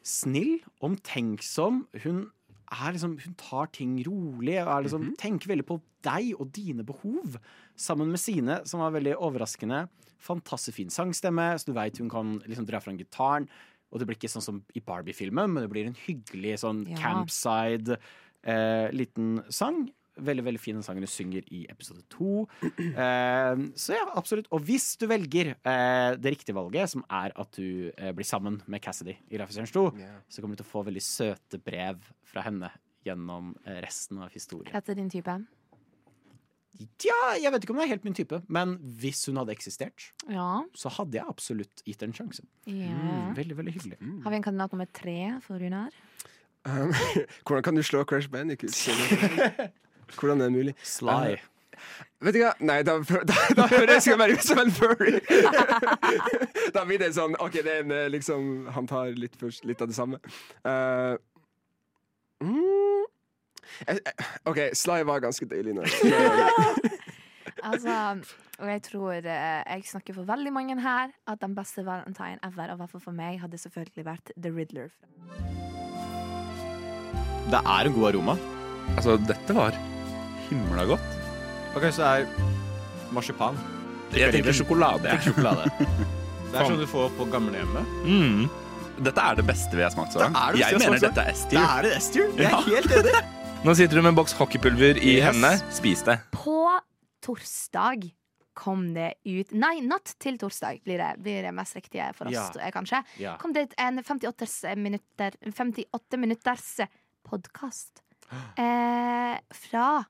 snill, omtenksom. Hun er liksom Hun tar ting rolig og er liksom, tenker veldig på deg og dine behov. Sammen med sine, som var veldig overraskende. Fantastisk fin sangstemme, så du veit hun kan liksom dra fram gitaren. Og det blir ikke sånn som i Barbie-filmen, men det blir en hyggelig sånn Ja. campside eh, liten sang. Veldig veldig fin den sangen du synger i episode to. Eh, så ja, absolutt. Og hvis du velger eh, det riktige valget, som er at du eh, blir sammen med Cassidy i Strange 2, så kommer du til å få veldig søte brev fra henne gjennom eh, resten av historien. Etter din type? Ja, jeg vet ikke om det er helt min type, men hvis hun hadde eksistert, Ja. så hadde jeg absolutt gitt en sjanse. ja. Mm, veldig, veldig hyggelig. Har vi en kandidat nummer tre for Runar? Um, hvordan kan du slå Crash Bandicoot? Hvordan er det mulig? Sly. Uh, vet du hva? Nei, da, da, da høres jeg bare ut som en furry. da blir det sånn OK, det er en eh, liksom Han tar litt, først, litt av det samme. Uh, mm, OK, Sly var ganske deilig. nå. Altså, og jeg tror eh, jeg snakker for veldig mange her at den beste valentine ever, og i hvert fall for meg, hadde selvfølgelig vært The Riddler. Det er en god aroma. Altså, dette var himla godt. Ok, så det er marsipan. Jeg tenker sjokolade. jeg. Sjokolade. Det er sånn du får på gamlehjemmet. Mm. Dette er det beste vi har smakt så langt. det Jeg mener dette er Det S-tier. er det S-tier. Jeg er Ja. helt enig. Nå sitter du med en boks hockeypulver i Yes. hendene. Spis det. På torsdag kom det ut Nei, natt til torsdag blir det, blir det mest riktige for oss, Ja. eh, kanskje. Ja. Kom det ut en 58 minutter 58 minutters podkast eh, fra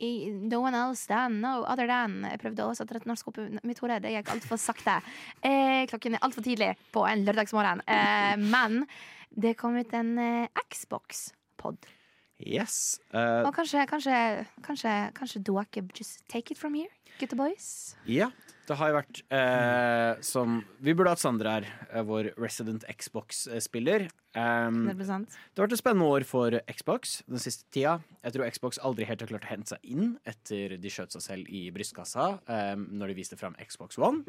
i No one else than, no other than. Jeg prøvde å sette et norsk opp i mitt hode. Det gikk altfor sakte. Eh, klokken er altfor tidlig på en lørdagsmorgen. Eh, men det kom ut en eh, Xbox-pod. Yes. Uh, Og kanskje, kanskje, kanskje, kanskje dere just take it from here, gutta boys? ja, det har jo vært uh, som Vi burde hatt Sander her, eh, vår resident Xbox-spiller. Um, det har vært et spennende år for Xbox den siste tida. Jeg tror Xbox aldri helt har klart å hente seg inn etter de skjøt seg selv i brystkassa um, når de viste fram Xbox One.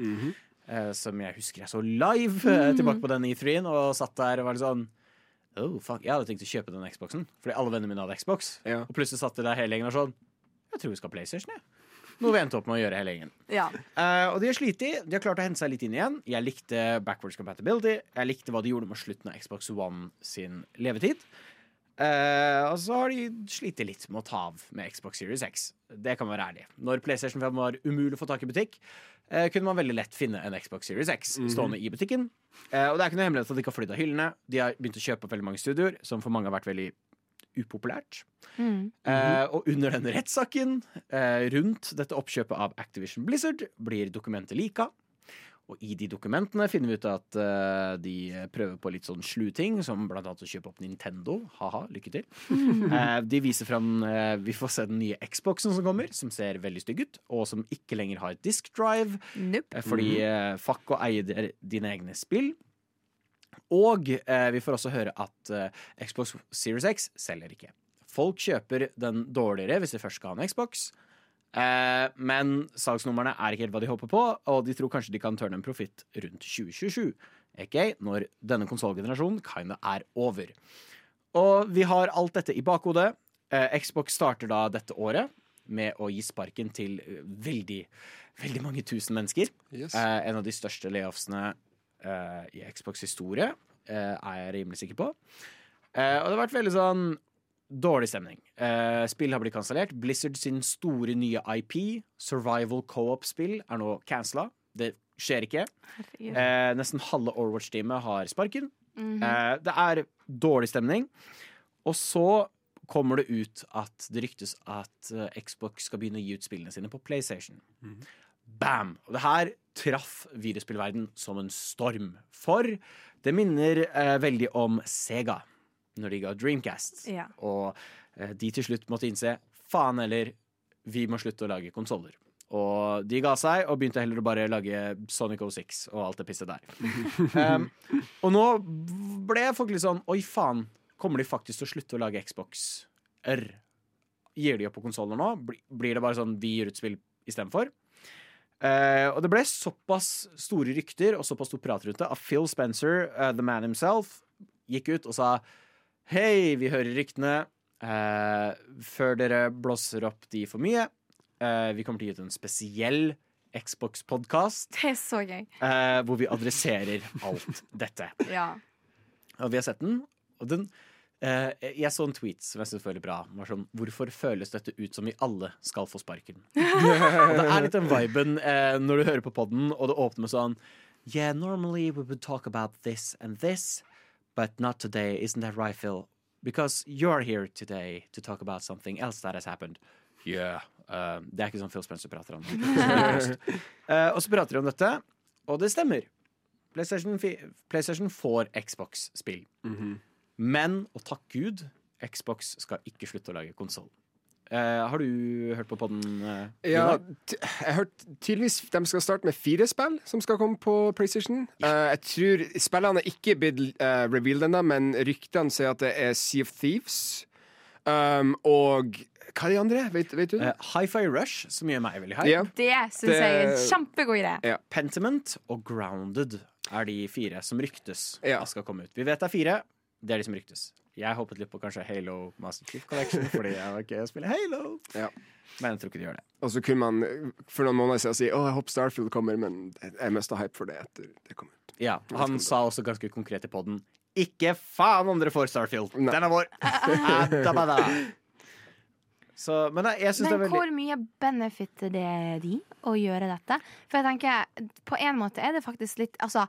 eh, som jeg husker jeg så live eh, tilbake på den E3-en og satt der og var litt sånn Oh, fuck, Jeg hadde tenkt å kjøpe den Xboxen, fordi alle vennene mine hadde Xbox. Ja. Og plutselig satt de der hele gjengen og sånn Jeg tror vi skal ha PlayStation, jeg. Noe vi endte opp med å gjøre hele gjengen. Ja. Uh, og de har slitt. De har klart å hente seg litt inn igjen. Jeg likte backwards compatibility. Jeg likte hva de gjorde med slutten av Xbox One sin levetid. Eh, og så har de slitt litt med å ta av med Xbox Series X. Det kan være ærlig. Når PlayStation 5 var umulig å få tak i butikk, uh, kunne man veldig lett finne en Xbox Series X stående i butikken. Uh, og det er ikke noe hemmelighet at de ikke har flydd av hyllene. De har begynt å kjøpe opp veldig mange studioer, som for mange har vært veldig upopulært. Mm. Eh, og under den rettssaken eh, rundt dette oppkjøpet av Activision Blizzard blir dokumentet lika. Og i de dokumentene finner vi ut at uh, de prøver på litt sånn slu ting, som blant annet å kjøpe opp Nintendo. Ha-ha, lykke til. uh, de viser fram uh, Vi får se den nye Xboxen som kommer, som ser veldig stygg ut, og som ikke lenger har disk drive. Nope. Fordi fuck å eie der- dine egne spill. Og vi får også høre at Xbox Series X selger ikke. Folk kjøper den dårligere hvis de først skal ha en Xbox. Eh, men salgsnumrene er ikke helt hva de håper på, og de tror kanskje de kan tørne en profitt rundt 2027. Okay, når denne konsollgenerasjonen kinda er over. Og vi har alt dette i bakhodet. Eh, Xbox starter da dette året. med å gi sparken til eh, veldig, veldig mange tusen mennesker. Yes. Eh, en av de største layoffsene eh, i Xbox historie, eh, er jeg rimelig sikker på. Eh, og det har vært veldig sånn dårlig stemning. Uh, spill har blitt kansellert. Blizzard sin store nye IP, survival co-op-spill, er nå cancella. Det skjer ikke. Eh, nesten halve Overwatch-teamet har sparken. Mm -hmm. uh, det er dårlig stemning. Og så kommer det ut at det ryktes at eh, Xbox skal begynne å gi ut spillene sine på PlayStation. Bam! Og det her traff virusspillverden som en storm. For det minner eh, veldig om Sega når de ga Dreamcast. Ja. Og eh, de til slutt måtte innse faen heller, vi må slutte å lage konsoller. Og de ga seg og begynte heller å bare lage Sonic 06 og alt det pisset der. um, og nå ble folk litt sånn Oi, faen. Kommer de faktisk til å slutte å lage Xbox-er? Gir de opp på konsoller nå? Blir det bare sånn vi gir ut spill istedenfor? Uh, og det ble såpass store rykter og såpass stor prat rundt det at Phil Spencer, uh, the man himself, gikk ut og sa Hei, vi hører ryktene. Eh, før dere blåser opp de for mye. eh, vi kommer til å gi ut en spesiell Xbox-podkast Det er så gøy. eh, hvor vi adresserer alt dette. Ja. Og vi har sett den, og den eh, Jeg så en tweet som jeg synes var bra. Var sånn, Hvorfor føles dette ut som vi alle skal få sparken? og det er litt den viben eh, når du hører på podden, og det åpner med sånn Yeah, normally we would talk about this and this, but not today. Isn't that right, Phil? Because you're here today to talk about something else that has happened. Yeah. Eh, det er ikke sånn Phil Spencer prater om. uh, og så prater de om dette, og det stemmer. PlayStation, PlayStation får Xbox-spill. Men, og takk Gud, Xbox skal ikke slutte å lage konsoll. Har du hørt på podden? Uh, Ja, jeg har hørt tydeligvis de skal starte med fire spill som skal komme på PlayStation. Uh, jeg tror Spillene er ikke blitt uh, revealed ennå, men ryktene sier at det er Sea of Thieves. Um, og hva er de andre? Vet, vet du? Uh, Hi-Fi Rush, som gjør meg veldig high. Ja. Det syns jeg er en kjempegod idé. Ja. Pentiment og Grounded er de fire som ryktes Ja. skal komme ut. Vi vet det er fire. Det er de som ryktes. Jeg håpet litt på kanskje Halo Master Chief Collection, fordi jeg var ikke å spille Halo. Ja. Men jeg tror ikke de gjør det. Og så kunne man for noen måneder siden si å, jeg håper Starfield kommer, men jeg mista hype for det etter det kom ut. Ja, Han sa også ganske konkret i podden Ikke faen om dere får Starfield! Den er vår! Ah, da, da. Så, men nei, jeg syns det er Men veldig hvor mye benefitter det de å gjøre dette? For jeg tenker, på en måte er det faktisk litt Altså,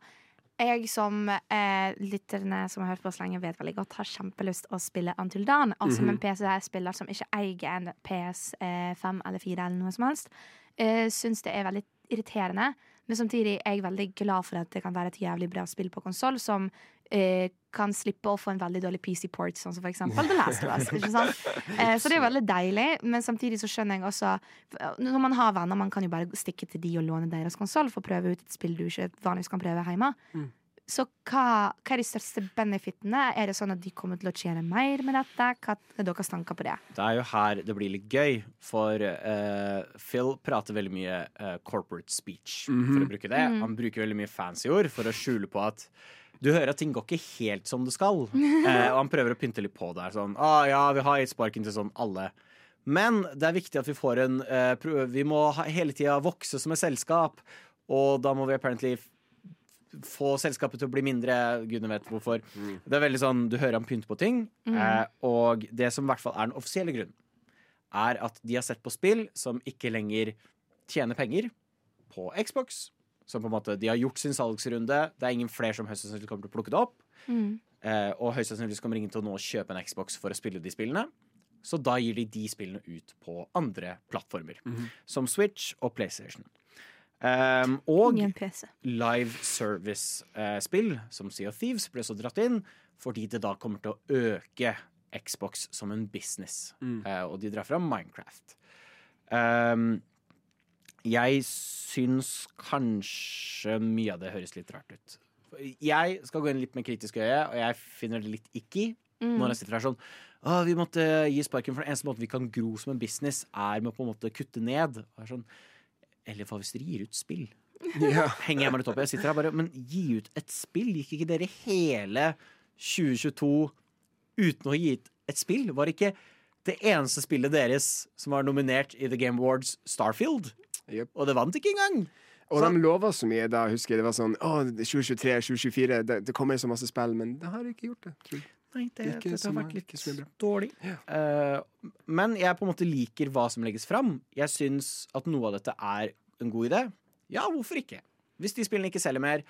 jeg som eh, lytterne som har hørt på oss lenge, vet veldig godt, har kjempelyst å spille Until Dawn. Og som en PC-spiller som ikke eier en PS5 eller 4 eller noe som helst, eh, syns det er veldig irriterende. Men samtidig er jeg veldig glad for at det kan være et jævlig bra spill på konsoll som eh, kan slippe å få en veldig dårlig PC-port, sånn som for eksempel The Last of Us. Ikke sant? Eh, så det er veldig deilig, men samtidig så skjønner jeg også Når man har venner, man kan jo bare stikke til de og låne deres konsoll for å prøve ut et spill du ikke vanligvis kan prøve hjemme. Så hva, hva er de største benefitene? Er det sånn at de kommer til å tjene mer med dette? Hva er deres tanker på det? Det er jo her det blir litt gøy, for uh, Phil prater veldig mye uh, corporate speech, for å bruke det. Han bruker veldig mye fancy ord for å skjule på at du hører at ting går ikke helt som det skal. Eh, og han prøver å pynte litt på det. Sånn, ah, ja, vi har gitt sparken til sånn alle. Men det er viktig at vi får en eh, Vi må ha, hele tida vokse som et selskap, og da må vi apparently få selskapet til å bli mindre. Gudene vet hvorfor. Det er veldig sånn, Du hører han pynte på ting, eh, og det som i hvert fall er den offisielle grunnen, er at de har sett på spill som ikke lenger tjener penger på Xbox. Som på en måte, De har gjort sin salgsrunde. Det er ingen flere som høyst sannsynlig kommer til å plukke det opp. Eh, og høyst sannsynlig kommer ingen til å nå kjøpe en Xbox for å spille de spillene. Så da gir de de spillene ut på andre plattformer, som Switch og PlayStation. Um, og live service-spill som Sea of Thieves ble så dratt inn fordi det da kommer til å øke Xbox som en business. Eh, og de drar fram Minecraft. Um, jeg syns kanskje mye av det høres litt rart ut. Jeg skal gå inn litt med kritisk øye, og jeg finner det litt icky når jeg sitter her sånn Å, vi måtte gi sparken, for den eneste måten vi kan gro som en business, er med å på en måte kutte ned. Sånn, Eller hva hvis dere gir ut spill? Ja. henger jeg meg litt opp i. Jeg sitter her bare Men gi ut et spill! Gikk ikke dere hele 2022 uten å gi ut et spill? Var ikke det eneste spillet deres som var nominert i The Game Awards, Starfield. Yep. Og det vant ikke engang. Og Så- de lova så mye da, husker jeg. Det var sånn Å, 2023, 2024, det, det kommer så masse spill, men det har ikke gjort det. Tror jeg. Nei, det, det, det har vært litt ikke så Uh, dårlig. Eh, men jeg på en måte liker hva som legges fram. Jeg syns at noe av dette er en god idé. Ja, hvorfor ikke? Hvis de spillene ikke selger mer,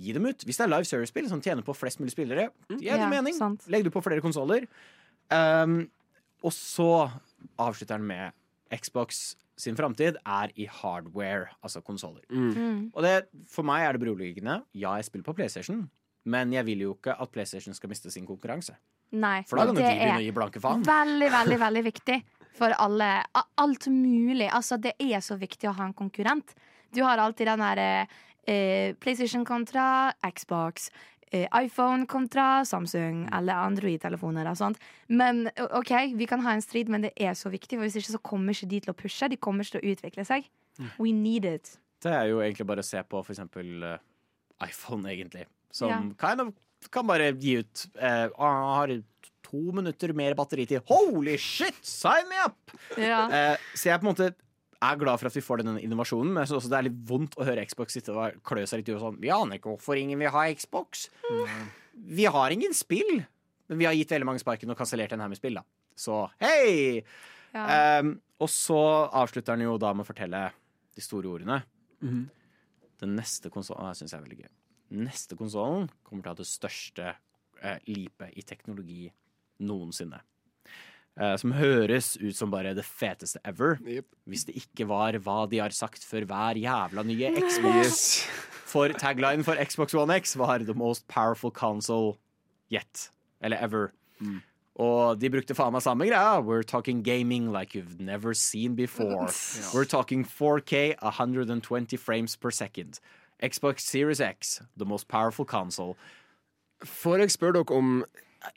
gi dem ut. Hvis det er live service-spill som tjener på flest mulig spillere, gi det Ja, mening. sant. Legg det på flere konsoller. Um, og så avslutter den med Xbox sin framtid er i hardware, altså konsoller. Mm. Og det, for meg er det beroligende. Ja, jeg spiller på PlayStation, men jeg vil jo ikke at PlayStation skal miste sin konkurranse. Nei, For da kan det begynne å gi blanke faen. Veldig, veldig veldig viktig for alle. Alt mulig. Altså, det er så viktig å ha en konkurrent. Du har alltid den derre eh, PlayStation kontra Xbox. Eh, iPhone kontra Samsung eller Android-telefoner og sånt. Men OK, vi kan ha en strid, men det er så viktig, for hvis ikke så kommer ikke de til å pushe. De kommer ikke til å utvikle seg. We need it. Det er jo egentlig bare å se på for eksempel eh, iPhone, egentlig. Som Ja. kind of kan bare gi ut «Ah, har to minutter mer batteritid. Holy shit! Sign me up! Ja. Uh, så jeg på en måte er glad for at vi får denne innovasjonen, men jeg synes også det er litt vondt å høre Xbox sitte og klø seg litt i og sånn Vi aner ikke hvorfor ingen vil ha Xbox. Vi har ingen spill. Men vi har gitt veldig mange sparken og kansellert den her med spill, da. Så hei! Ja. Um, og så avslutter den jo da med å fortelle de store ordene. Den neste konsollen Det syns jeg er veldig gøy. Neste konsollen kommer til å ha det største eh, lipet i teknologi noensinne. Eh, som høres ut som bare det feteste ever. Yep. Hvis det ikke var hva de har sagt før hver jævla nye Xbox. For tagline for Xbox One X var 'the most powerful console yet'. Eller ever. Og de brukte faen meg samme greia. We're talking gaming like you've never seen before. We're talking 4K 120 frames per second. Xbox Series X, the most powerful console. Får jeg spørre dere om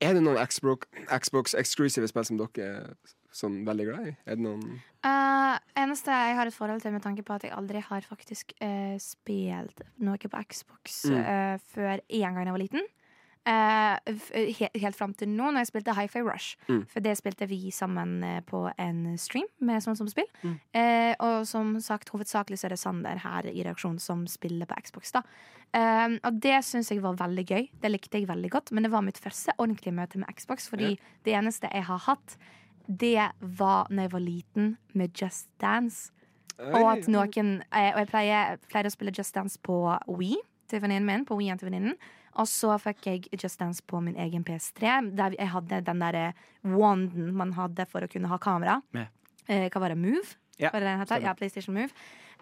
Er det noen Xbox, Xbox eksklusive spill som dere er sånn veldig glad i? Er det noen Uh, eneste jeg har et forhold til med tanke på at jeg aldri har faktisk uh, spilt noe på Xbox Mm. uh, før én gang jeg var liten. Eh, he helt fram til nå, når jeg spilte Hi-Fi Rush. Mm. For det spilte vi sammen eh, på en stream med sånn som spill. Mm. Eh, og som sagt, hovedsakelig så er det Sander her i reaksjonen som spiller på Xbox. da Eh, Og det syns jeg var veldig gøy. Det likte jeg veldig godt. Men det var mitt første ordentlige møte med Xbox, fordi det eneste jeg har hatt, det var når jeg var liten, med Just Dance. Og at noen eh, Og jeg pleier, pleier å spille Just Dance på Wii til venninnen min. På Wii til venninnen Og så fikk jeg Just Dance på min egen PS3, der jeg hadde den derre wanden man hadde for å kunne ha kamera. Eh, hva var det? Move? Ja, Var det den heter? Ja, PlayStation Move.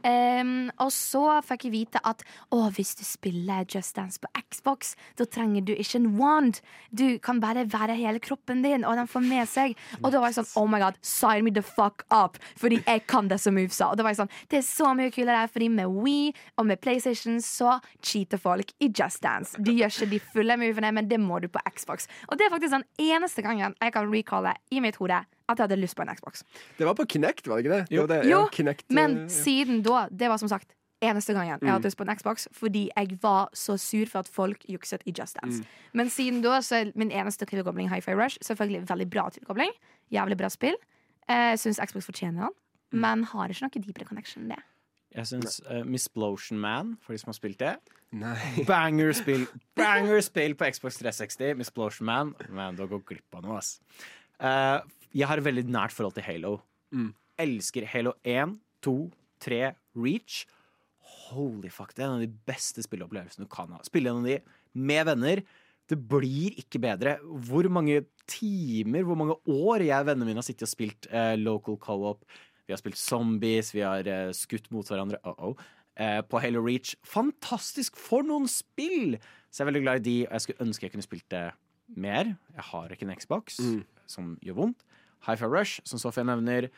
Ehm, og så fikk jeg vite at å, hvis du spiller Just Dance på Xbox, da trenger du ikke en wand. Du kan bare være hele kroppen din, og den får med seg. Og da var jeg sånn, oh my god, sign me the fuck up! Fordi jeg kan disse movesa. Og da var jeg sånn, det er så mye kulere, fordi med Wii og med PlayStation så cheater folk i Just Dance. De gjør ikke de fulle movene, men det må du på Xbox. Og det er faktisk den eneste gangen jeg kan recalle i mitt hode at jeg hadde lyst på en Xbox. Det var på Kinect, var det ikke det? Jo. det, det Jo, Kinect, Men eh, ja. siden da, det var som sagt eneste gangen jeg hadde lyst på en Xbox, fordi jeg var så sur for at folk jukset i Just Dance. Men siden da så er min eneste tilkobling Hi-Fi Rush. Selvfølgelig veldig bra tilkobling. Jævlig bra spill. Eh, Jeg syns Xbox fortjener den, men har ikke noe deepere connection enn det. Jeg syns uh, Misplosion Man, for de som har spilt det Nei. Banger-spill Banger spill på Xbox 360. Misplosion Man. Men du har gått glipp av noe, ass. Eh, jeg har et veldig nært forhold til Halo. Elsker Halo 1, 2, 3, Reach. Holy fuck, Det er en av de beste spilleopplevelsene du kan ha. Spille en av de med venner. Det blir ikke bedre. Hvor mange timer, hvor mange år jeg og vennene mine har sittet og spilt eh, local co-op. Vi har spilt zombies, vi har eh, skutt mot hverandre. Uh -oh. eh, på Halo Reach. Fantastisk! For noen spill! Så jeg er veldig glad i de, og jeg skulle ønske jeg kunne spilt det mer. Jeg har ikke en Xbox, som gjør vondt. Hi-Fi Rush, som Sofia nevner.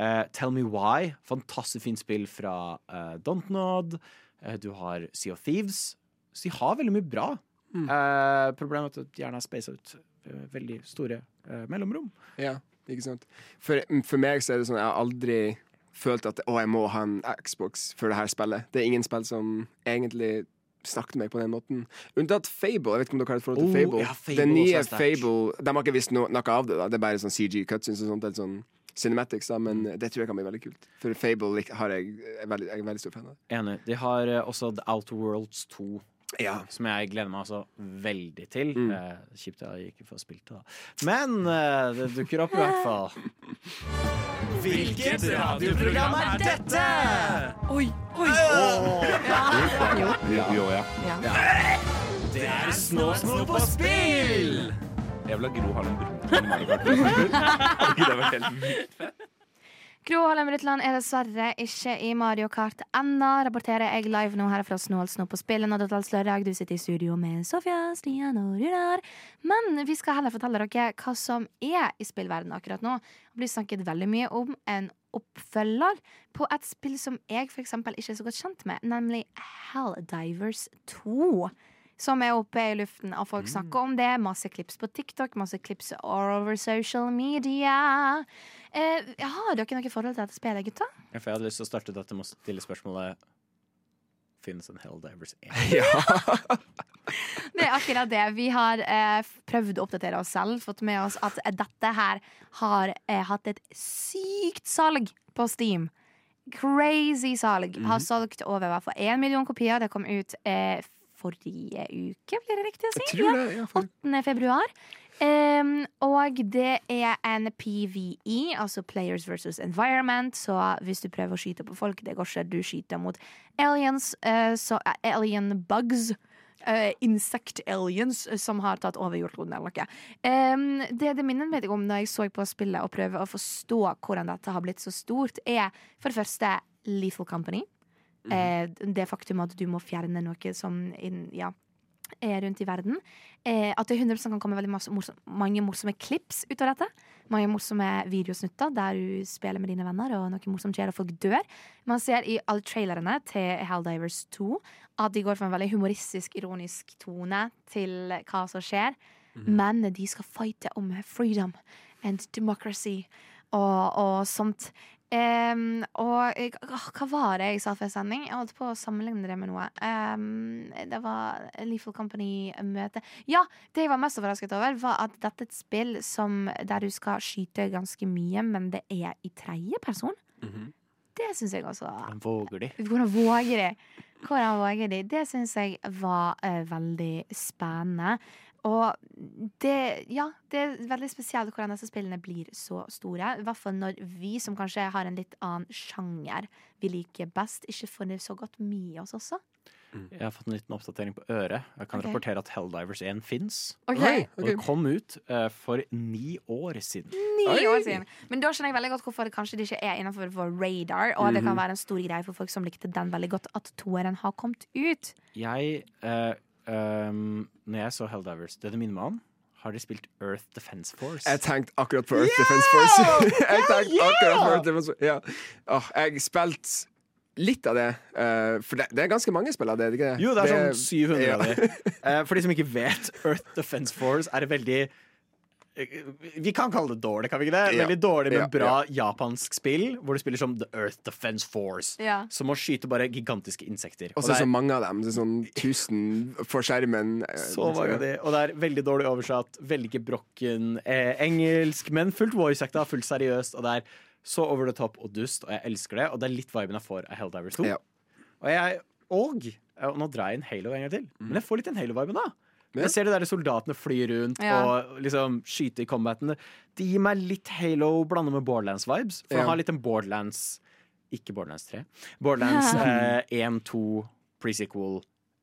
Uh, Tell Me Why, fantastisk fint spill fra uh, Dontnod. Uh, du har Sea of Thieves. Så de har veldig mye bra. Eh, problemet er at de gjerne er space ut eh, veldig store eh, mellomrom. Ja, ikke sant. For, for meg så er det sånn Jeg har aldri følt at å, jeg må ha en Xbox for det her spillet. Det er ingen spill som egentlig snakket med meg på den måten. Unntatt Fable. Jeg vet ikke om dere har et forhold til Oh, Fable. ja, Fable den nye. Fable De har ikke visst no noe av det. da Det er bare sånn CG cutscenes og sånt. Eller sånn cinematics da Men Mm. det tror jeg kan bli veldig kult. For Fable har jeg, er veldig, jeg er veldig stor fan av. Enig. De har eh, også The Outer Worlds 2. Ja. Som jeg gleder meg altså veldig til. Mm. Eh, kjipt jeg ikke får spilt det, da. Men eh, det dukker opp i hvert fall. Hvilket radioprogram er dette? Oi, oi! Jo, jo, ja. Det er Snå Snå på spill! Jeg vil ha Gro Harlem Brundtland i Mario Kart. Hadde ikke det vært helt vilt? Gro Harlem Brundtland er dessverre ikke i Mario Kart ennå. Rapporterer jeg live nå her fra Snåls nå på spillet Og Dotals lørdag. Du sitter i studio med Sofia, Stian og Runar. Men vi skal heller fortelle dere hva som er i spillverdenen akkurat nå. Det blir snakket veldig mye om en oppfølger på et spill som jeg for ikke er så godt kjent med, nemlig Helldivers 2. Som er oppe i luften, og folk snakker om det. Masse klips på TikTok, masse klips all over social media. Eh, har dere noe forhold til dette spillet, gutta? Ja, for jeg hadde lyst til å starte dette med å stille spørsmålet Finnes en Helldivers 1? Det er akkurat det. Vi har eh, prøvd å oppdatere oss selv. Fått med oss at dette her har eh, hatt et sykt salg på Steam. Crazy salg. Har solgt over hvert fall én million kopier. Det kom ut eh, forrige uke, blir det riktig å si? Jeg tror det. Ja, for, 8. februar. Um, og det er en PVE, altså Players versus Environment. Så hvis du prøver å skyte på folk, det går ikke. Du skyter mot aliens, uh, så, uh, alien bugs. Uh, insect aliens som har tatt over jordkloden eller noe. Um, det det minner meg om når jeg så på spillet og prøver å forstå hvordan dette har blitt så stort, er for det første Lethal Company. Eh, det faktum at du må fjerne noe som ja, er rundt i verden. Eh, at det 100 kan komme veldig morsom, mange morsomme klips ut av dette. Mange morsomme videosnutter der du spiller med dine venner, og noe morsomt skjer, og folk dør. Man ser i alle trailerne til Helldivers 2 at de går for en veldig humoristisk, ironisk tone til hva som skjer. Men de skal fighte om freedom and democracy og, og sånt. Em, og jeg, åh, hva var det jeg sa før sending? Jeg holdt på å sammenligne det med noe. Um, det var Lethal Company-møte. Ja, det jeg var mest overrasket over, var at dette er et spill som, der du skal skyte ganske mye, men det er i tredje person. Det syns jeg også Hvordan våger de? hvordan våger de? Hvordan våger de? Det syns jeg var uh, veldig spennende. Og det, ja, det er veldig spesielt hvordan disse spillene blir så store. I hvert fall når vi som kanskje har en litt annen sjanger vi liker best, ikke får det så godt med oss også. Jeg har fått en liten oppdatering på øret. Jeg kan okay. rapportere at Helldivers 1 fins. Okay. Og det kom ut uh, for ni år siden. Ni Oi. år siden. Men da skjønner jeg veldig godt hvorfor det kanskje ikke er innenfor vår radar. Og det kan være en stor greie for folk som likte den veldig godt, at toeren har kommet ut. Jeg eh, ehm, Når jeg så Helldivers, det det minner meg om, har de spilt Earth Defense Force. jeg tenkte akkurat på Earth Defense Force. jeg tenkte akkurat på Earth Defense Force. Ja. oh, jeg spilte litt av det. Uh, for det, det er ganske mange spill av det, er det ikke det? Jo, det er sånn 700 ja. av de. Eh, for de som ikke vet, Earth Defense Force er et veldig vi kan kalle det dårlig, kan vi ikke det? Ja. Veldig dårlig, men Ja, bra japansk spill, hvor du spiller som The Earth Defense Force. Ja. Som må skyte bare gigantiske insekter. Og så er så mange av dem. Det er sånn 1000 for skjermen. eh, Så mange av de. Og det er veldig dårlig oversatt, veldig gebrokken eh, engelsk, men fullt voice-acta, fullt seriøst. Og det er så over the top og dust, og jeg elsker det. Og det er litt viben jeg får av Helldivers 2. Ja. Og, jeg, og og nå drar jeg inn Halo en gang til, men jeg får litt den Halo-viben da. Ja. Jeg ser de der soldatene fly rundt Ja. og liksom skyte i combaten. Det gir meg litt Halo blanda med Borderlands-vibes. For Ja. han har litt en Borderlands Ikke Borderlands 3. Borderlands eh, 1, 2, pre-sequel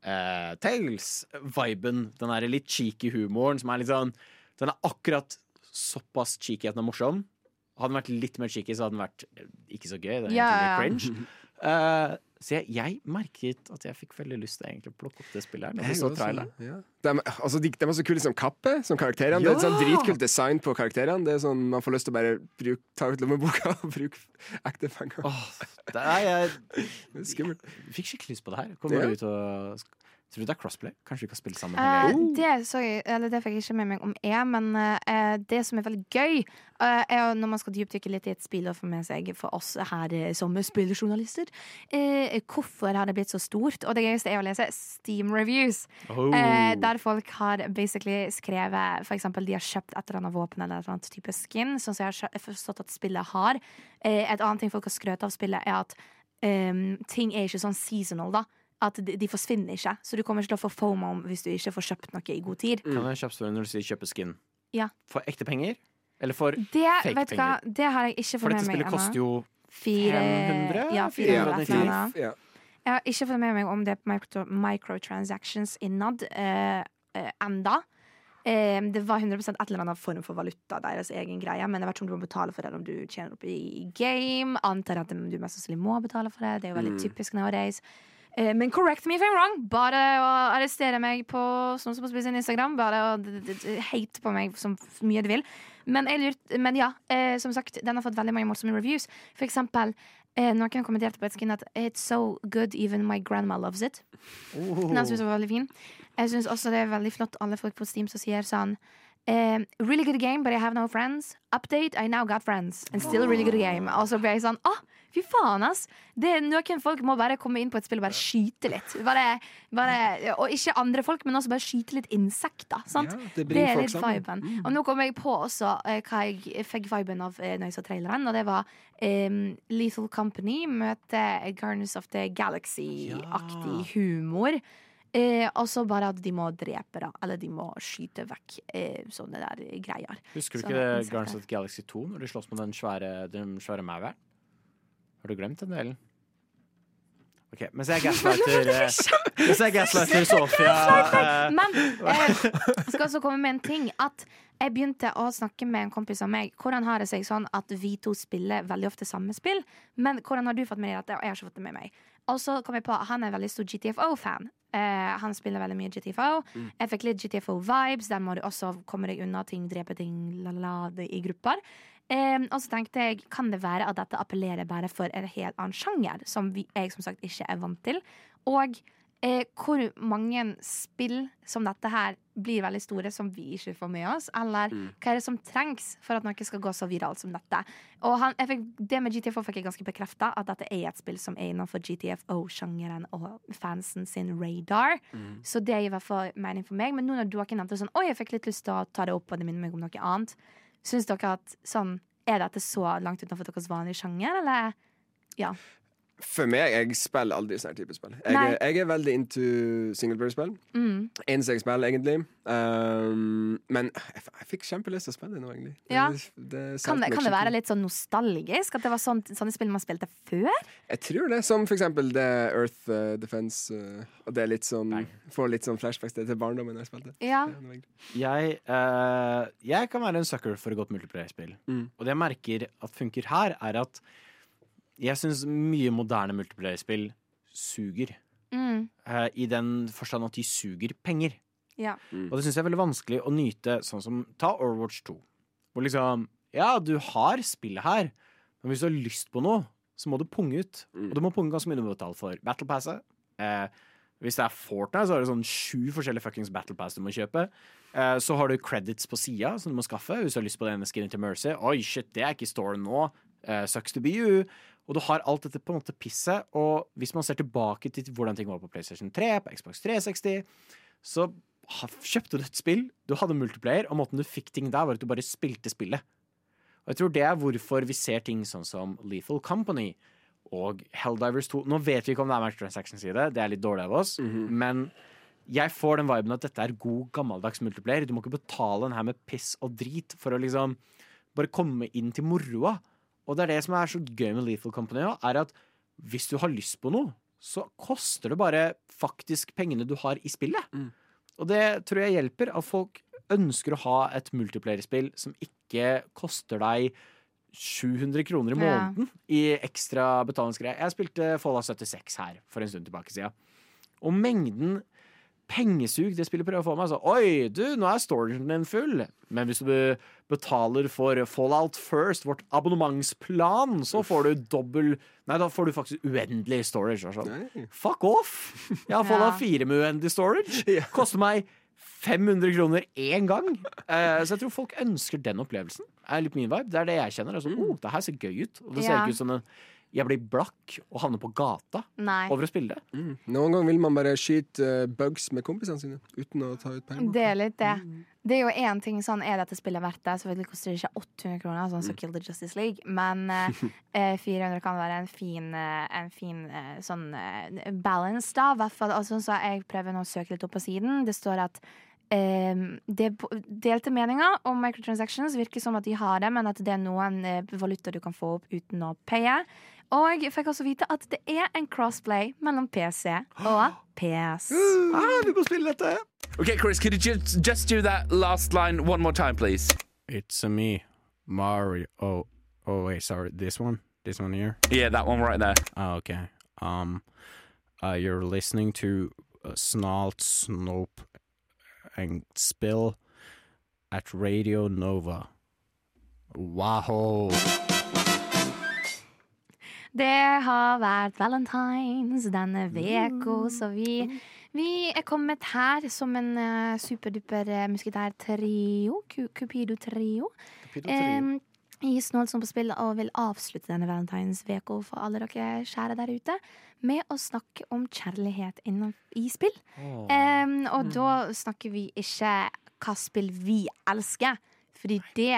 eh, Tales-viben. Den der litt cheeky humoren som er litt sånn Den er akkurat såpass cheeky at den er morsom. Hadde den vært litt mer cheeky, så hadde den vært eh, ikke så gøy. Det er litt cringe. Eh, så jeg, jeg merket at jeg fikk veldig lyst til egentlig å plukke opp det spillet her. Når Jeg jeg så traileren. ja. De, altså, de, de er så kule som kappe, som karakterene. Det er et sånn dritkult design på karakterene. Det er sånn, Man får lyst til å bare bruk, ta ut lommeboka og bruke ekte penger. Åh, det er, jeg Det er skummelt. fikk skikkelig lyst på det her. Kommer Ja. du ut og Tror du det er crossplay? Kanskje vi kan spille sammen? Eh, det, sorry, eller det fikk jeg ikke med meg om er, men eh, det som er veldig gøy, eh, er når man skal dypdykke litt i et spill og få med seg for oss her eh, som spilljournalister, eh, hvorfor har det blitt så stort? Og det gøyeste er å lese Steam reviews, Oh. eh, der folk har basically skrevet eksempel de har kjøpt et eller annet våpen eller et eller annet type skin, sånn som jeg har forstått at spillet har. Et annet ting folk har skrøt av spillet, er at eh, ting er ikke sånn seasonal, da. At de, de forsvinner ikke, så du kommer ikke til å få FOMO om hvis du ikke får kjøpt noe i god tid. Kan jeg kjapt spørre når du sier kjøpe skin? Ja. For ekte penger? Eller for Det, fake vet du hva, penger? det har jeg ikke fått med meg For dette spillet koster jo Fire, 500? Ja, 400 499. et eller annet. Ja. Jeg har ikke fått med meg om det er micro, microtransactions innad eh, eh, enda. Eh, det var 100% et eller annet form for valuta, deres egen greie. Men jeg vet ikke om du må betale for det, eller om du tjener opp i game. Antar at du mest sannsynlig må betale for det. Det er jo veldig Mm. typisk nowadays. Eh, men correct me if I'm wrong. Bare å arrestere meg på Sånn som på sin Instagram. Bare å hate på meg så mye du vil. Men, lurt, men ja, eh, som sagt, den har fått veldig mange morsomme reviews. For eksempel, eh, noen kommenterte på et skin at It's so good, even my grandma loves it. Den synes jeg var veldig fin. Jeg syns også det er veldig flott alle folk på Steam som sier sånn eh, Really good game, but I have no friends. Update, I now got friends. And still a really good game. Og så ble jeg sånn Å, fy faen, ass! Det, noen folk må bare komme inn på et spill og bare skyte litt. Bare, bare, og ikke andre folk, men også bare skyte litt insekter. Sant? Ja, det det, er litt viben. Mm. Og nå kom jeg på også eh, hva jeg fikk viben av eh, når jeg så traileren, og det var eh, Lethal Company møter Guardians of the Galaxy-aktig humor. Eh, og så bare at de må drepe, da. Eller de må skyte vekk eh, sånne der greier. Husker du Sånne ikke insekter. Guardians of Galaxy 2, når de slåss med den svære, den svære mauren? Har du glemt den delen? OK, mens jeg gaslighter eh, Mens jeg gaslighter Sofia eh, Men eh, jeg skal også komme med en ting. At jeg begynte å snakke med en kompis av meg. Hvordan har det seg sånn at vi to spiller veldig ofte samme spill? Men hvordan har du fått med deg dette? Og jeg har ikke fått det med meg. Og så kom jeg på han er veldig stor GTFO-fan. Uh, han spiller veldig mye GTFO. Mm. Jeg fikk litt GTFO-vibes. Der må du også komme deg unna ting, drepe ting, la la la, i grupper. Um, og så tenkte jeg, kan det være at dette appellerer bare for en helt annen sjanger, som vi, jeg som sagt ikke er vant til? Og eh, hvor mange spill som dette her blir veldig store, som vi ikke får med oss? Eller Mm. hva er det som trengs for at noe skal gå så viralt som dette? Og han, fikk, det med GTFO fikk jeg ganske bekrefta, at dette er et spill som er innenfor GTFO-sjangeren og fansen sin radar. Mm. Så det gir i hvert fall mening for meg. Men nå når dere nevnte sånn, oi, jeg fikk litt lyst til å ta det opp, og det minner meg om noe annet. Syns dere at sånn Er dette så langt utenfor deres vanlige sjanger, eller? Ja. For meg, jeg spiller aldri sånn type spill. Jeg, jeg er veldig into singleplayer-spill. Mm. Eneste jeg spiller, egentlig. Um, men jeg, f- jeg fikk kjempelyst til å spille det nå, egentlig. Ja. Det, det Kan det, kan det være litt sånn nostalgisk? At det var sånt, sånne spill man spilte før? Jeg tror det. Som for eksempel det Earth uh, Defense. Uh, og det er litt sånn Får litt sånn flashbacks til barndommen jeg spilte. Ja. jeg, uh, jeg kan være en sucker for et godt multiplayer-spill. Mm. Og det jeg merker at funker her, er at jeg syns mye moderne multiplayer-spill suger. Mm. Uh, I den forstand at de suger penger. Ja. Og det syns jeg er veldig vanskelig å nyte, sånn som ta Overwatch 2. Hvor liksom Ja, du har spillet her, men hvis du har lyst på noe, så må du punge ut. Og du må punge ganske mye du må betale for Battle Passet. Uh, hvis det er Fortnite, så har det sånn sju forskjellige fuckings Battle Pass du må kjøpe. Eh, så har du credits på sida som du må skaffe hvis du har lyst på det ene skinnet til Mercy. Oi, shit, det er ikke i store nå. Eh, sucks to be you. Og du har alt dette på en måte pisset. Og hvis man ser tilbake til hvordan ting var på PlayStation 3, på Xbox 360, så kjøpte du et spill, du hadde multiplayer, og måten du fikk ting der, var at du bare spilte spillet. Og jeg tror det er hvorfor vi ser ting sånn som Lethal Company og Helldivers 2. Nå vet vi ikke om det er microtransactions i det, det er litt dårlig av oss, men jeg får den viben at dette er god, gammeldags multiplayer. Du må ikke betale den her med piss og drit for å liksom bare komme inn til moroa. Og det er det som er så gøy med Lethal Company, er at hvis du har lyst på noe, så koster det bare faktisk pengene du har i spillet. Og det tror jeg hjelper, at folk ønsker å ha et multiplayer-spill som ikke koster deg 700 kroner i Ja. måneden i ekstra betalingsgreier. Jeg spilte Fallout 76 her for en stund tilbake siden. Og mengden pengesug det spillet prøver å få meg. Så, Oi, du, nå er storagen din full. Men hvis du betaler for Fallout First, vårt abonnementsplan, så får du dobbel Nei, da får du faktisk uendelig storage. Sånn. Fuck off! Jeg har Fallout 4 med uendelig storage. Koster meg 500 kroner én gang. Eh, så jeg tror folk ønsker den opplevelsen. Er litt min vibe. Det er det jeg kjenner. Altså, oh, det her ser gøy ut. Og det ser ikke ut som en jeg blir blakk og havner på gata Nei. over å spille det. Noen ganger vil man bare skyte eh, bugs med kompisene sine uten å ta ut penger. Det er litt det. Det er jo én ting sånn, er dette spillet verdt det? Selvfølgelig koster det ikke 800 kroner, sånn som Kill the Justice League, men eh, eh, 400 kan være en fin, eh, en fin eh, sånn eh, balance, da. I hvert fall, altså, så jeg prøver nå å søke litt opp på siden. Det står at Um, det delte meninger om microtransactions. Virker som at de har det, men at det er noen eh, valuta du kan få opp uten å paye. Og jeg fikk også vite at det er en crossplay mellom PC og PS. Ah, vi må spille dette! Ok, Chris, could you just, just do that last line one more time, please? It's a me, Mario. Oh, oh wait, sorry. This one, this one here. Yeah, that one right there. Oh, okay. Um, uh, you're listening to uh, Snalt, Snope, and Spill at Radio Nova. Wow. Det har vært valentines denne uka, så vi, vi er kommet her som en uh, superduper uh, musketær-trio. Cu- Cupido-trio. Um, I Snålt som på spill, og vil avslutte denne valentines uka for alle dere kjære der ute med å snakke om kjærlighet innom, i spill. Em, og da snakker vi ikke hva spill vi elsker, fordi det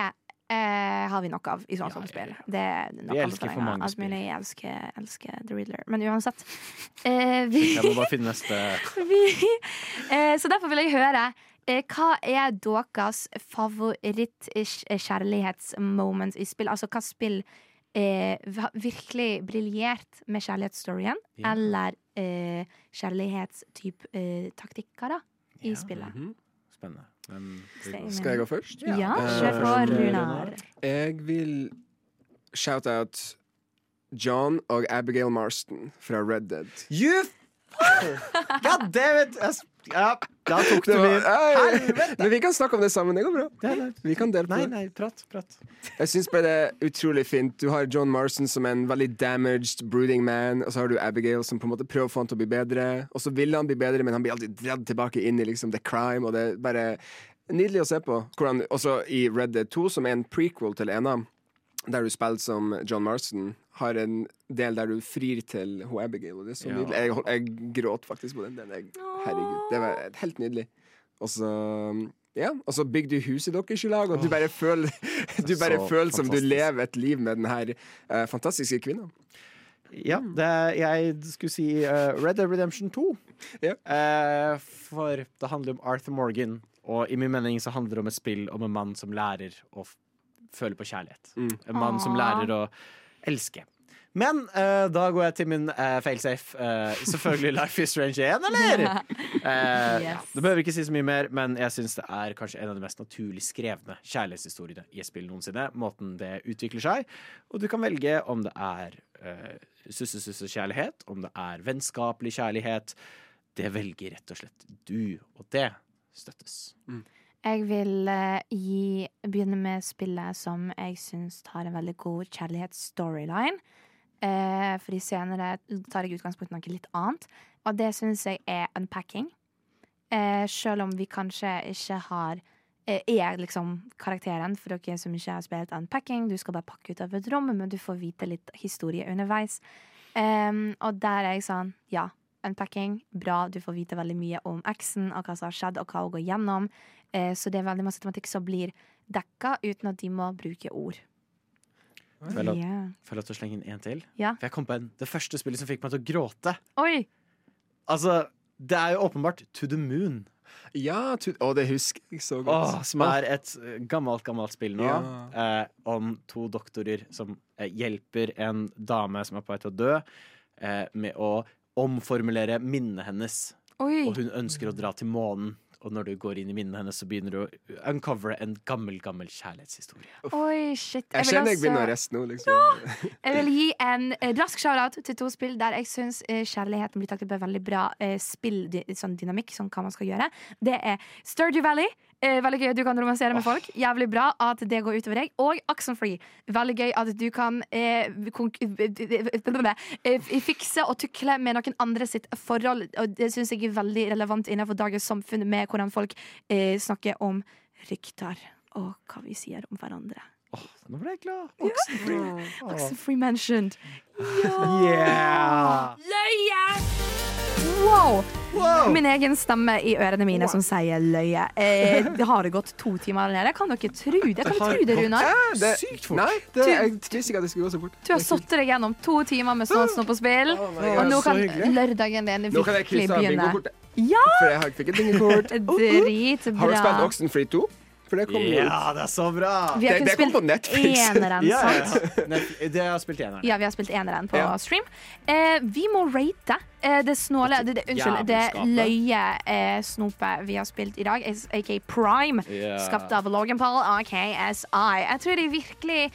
eh, har vi nok av i sånn ja, spill. Det er nok Vi elsker for mange spill. Jeg elsker, elsker The Riddler. Men uansett. eh, vi, Jeg må bare finne neste vi, eh, så derfor vil jeg høre eh, hva er deres favoritt-kjærlighetsmoment i spill? Altså hva spill eh, virkelig briljert med kjærlighetsstoryen, Ja. eller eh, kjærlighetstype eh, taktikker da, i Ja. spillet? Spennende. -hmm. vil Skal? Skal jeg gå først? Ja, Eh, kjør på, eh, Runar. Jeg vil shout out John og Abigail Marston fra Red Dead. You God damn it! Ja, da tok du min. Helvete! Men vi kan snakke om det sammen. Det går bra. Er det. Vi kan dele på Nei, nei, prat. prat. Jeg syns bare det er utrolig fint. Du har John Marson som en veldig damaged, brooding man, og så har du Abigail som på en måte prøver å få han til å bli bedre. Og så vil han bli bedre, men han blir alltid dratt tilbake inn i liksom the crime, og det er bare nydelig å se på. Hvordan, også i Red Dead 2, som er en prequel til ena, der du spiller som John Marston, har en del der du frir til hun Abigail, og det er så Ja. nydelig. Jeg, jeg gråt faktisk på den. den jeg, herregud. Det var helt nydelig. Og så ja, og så bygger du huset deres i lag, og du bare føler Du bare føler som du lever et liv med den her eh, fantastiske kvinna. Ja, det, er- jeg skulle si uh, Red Dead Redemption 2. Ja. Uh, for det handler om Arthur Morgan, og i min mening så handler det om et spill om en mann som lærer å f føle på kjærlighet. Mm. En mann som lærer å elske. Men eh, da går jeg til min uh, failsafe. Eh, selvfølgelig Life is Strange 1, eller? Eh, ja, Yes. det behøver ikke si så mye mer, men jeg syns det er kanskje en av de mest naturlig skrevne kjærlighetshistoriene i et spill noensinne. Måten det utvikler seg. Og du kan velge om det er uh, susse-susse-kjærlighet, om det er vennskapelig kjærlighet. Det velger rett og slett du, og det støttes. Jeg vil eh, gi, begynne med spillet som jeg syns har en veldig god kjærlighetsstoryline. Uh, fordi senere tar jeg utgangspunkt i noe litt annet. Og det syns jeg er unpacking. Uh, selv om vi kanskje ikke har eh, er liksom karakteren for dere som ikke har spilt unpacking. Du skal bare pakke ut av et rom, men du får vite litt historie underveis. Um, og der er jeg sånn, ja, unpacking, bra. Du får vite veldig mye om eksen og hva som har skjedd, og hva hun går gjennom. Eh, så det er veldig masse tematikk som blir dekka uten at de må bruke ord. Får jeg lov- til å slenge inn en til? Ja. For jeg kom på en, det første spillet som fikk meg til å gråte. Oi! Altså, det er jo åpenbart To the Moon. Ja, to, å, det husker jeg så godt. Åh, som er et eh, gammelt, gammelt spill nå. Ja. Eh, om to doktorer som eh, hjelper en dame som er på vei til å dø, eh, med å omformulere minnet hennes. Oi! Og hun ønsker å dra til månen. Og når du går inn i minnet hennes, så begynner du å uncovere en gammel, gammel kjærlighetshistorie. Oi, shit. Jeg vil kjenner jeg begynner å riste nå, liksom. Jeg vil gi en eh, rask shout-out til to spill der jeg syns eh, kjærligheten blir taklet på veldig bra eh, spilldynamikk, sånn hva man skal gjøre. Det er Sturdy Valley Eh, veldig gøy at du kan romansere med folk. Jævlig bra at det går utover deg. Og Oxenfree. Veldig gøy at du kan eh, eh, fikse og tukle med noen andre sitt forhold. Og det syns jeg er veldig relevant innenfor dagens samfunn, med hvordan folk eh, snakker om rykter og hva vi sier om hverandre. Nå ble jeg glad. Oxenfree mentioned. Yeah! Løye! Wow! Min egen stemme i ørene mine som sier løye. Eh, det har gått to timer allerede. Kan dere tro det? Kan tro det, Runar? Det, Sykt fort. Nei, det, jeg visste ikke at det skulle gå så fort. Du har satt deg gjennom to timer med sånn snopp og spill, og nå kan lørdagen din virkelig begynne. Ja! For jeg fikk et bingekort. Dritbra. Har du spilt Oxenfree 2? For det kom jo ut. Ja, det er så bra! Vi har Det- kun det kom spilt på Netflix. eneren, Ja, ja, sant? ja. Nei, Det har jeg spilt eneren. Ja, vi har spilt eneren på Ja. stream. Eh, vi må rate eh, det snåle det, det, Unnskyld, det Jævelskapet. løye eh, snopet vi har spilt i dag, aka Prime. Ja. Skapt av Logan Paul, AKSI. Jeg tror de virkelig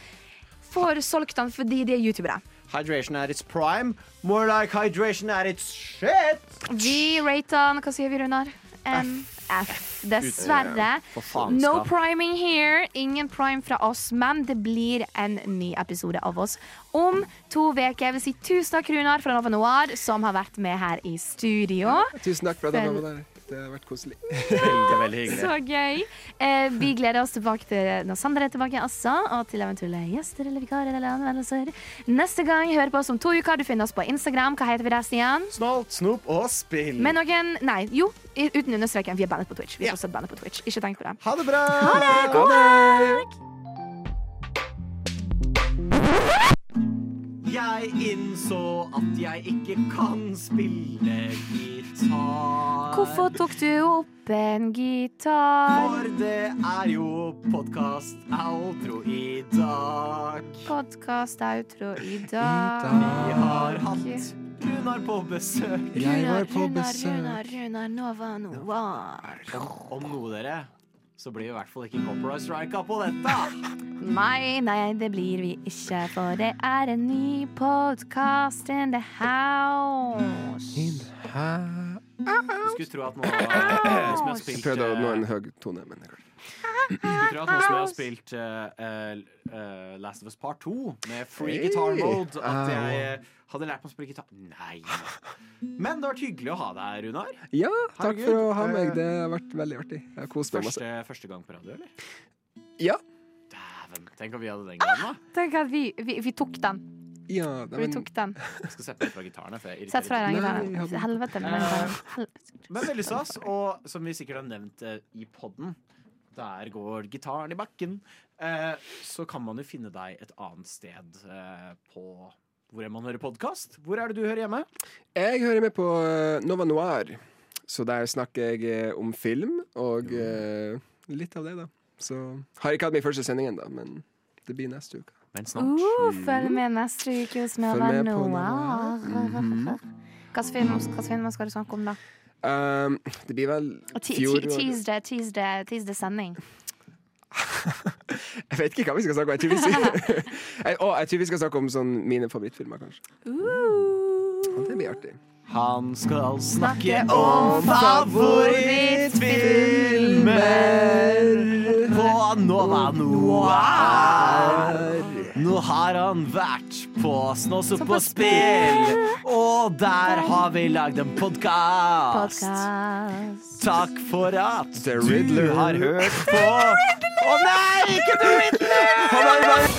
får solgt den fordi de er youtubere. Hydration at its prime. More like hydration at its shit. Vi rater den, hva sier vi, Runar? En F. Dessverre. No priming here. Ingen prime fra oss, men det blir en ny episode av oss om to uker. Jeg vil si tusen takk, Runar fra Nova Noir, som har vært med her i studio. Tusen takk for at jeg var med der. Det har vært koselig. Veldig, veldig hyggelig. Så gøy. Eh, vi gleder oss tilbake til når Sander er tilbake også, og til eventuelle gjester eller vikarer eller anvendelser. Neste gang, hør på oss om to uker. Du finner oss på Instagram. Hva heter vi der, Stian? Snålt, snop og spill. Med noen Nei, jo, uten understreken. Vi er bandet på Twitch. Vi er Ja. også bandet på Twitch. Ikke tenk på det. Ha det bra! Ha det! God helg! Jeg innså at jeg ikke kan spille gitar. Hvorfor tok du opp en gitar? For det er jo podkast outro i dag. Podkast outro i dag. Vi har hatt Runar på besøk. Jeg var på Runar, besøk. Runar, Runar, Nova Noir. Om, om noe, dere, så blir vi i hvert fall ikke copyright strika på dette. Nei, nei, det blir vi ikke, for det er en ny podkast in the house. In the house. Du skulle tro at noen som jeg har Jeg spilt prøvde å nå eh, en høy tone, men det går klart. Du tror at nå som jeg har spilt uh, uh, Last of Us Part 2 med free Hey. guitar mode, at jeg hadde lært meg å spille gitar. Nei. Men det har vært hyggelig å ha deg her, Runar. Ja, takk Herregud. for å ha meg. Det har vært veldig artig. Jeg har kost meg masse. Første, første gang på radio, eller? Ja. Dæven, tenk at vi hadde den gangen, da. Tenk at vi, vi, vi tok den. Ja, Vi men, tok den. Jeg skal sette fra gitarene. Sett fra den gitaren. Helvete den Men veldig stas, og som vi sikkert har nevnt i podden, der går gitaren i bakken. Eh, så kan man jo finne deg et annet sted eh, på hvor man hører podkast. Hvor er det du hører hjemme? jeg hører med på eh, Nova Noir, så der snakker jeg eh, om film og eh, litt av det, da. Så har ikke hatt min første sending ennå, men det blir neste uke. Men snart. Uh, følg med neste uke hos Nova Noir. Hvilken film, film skal du snakke om, da? Um, det blir vel fjor Tease det, tease det, tease det sending. Jeg vet ikke hva vi skal snakke om. Jeg tror vi skal, jeg, å, jeg tror vi skal snakke om sånn mine favorittfilmer, kanskje. Uh. det blir artig. Han skal Snakke om favorittfilmer på Nova Noir. Nå har han vært på Snåsopp og spill, og der har vi lagd en podkast. Podcast. Takk for at du har hørt på. Å nei, ikke The Riddler!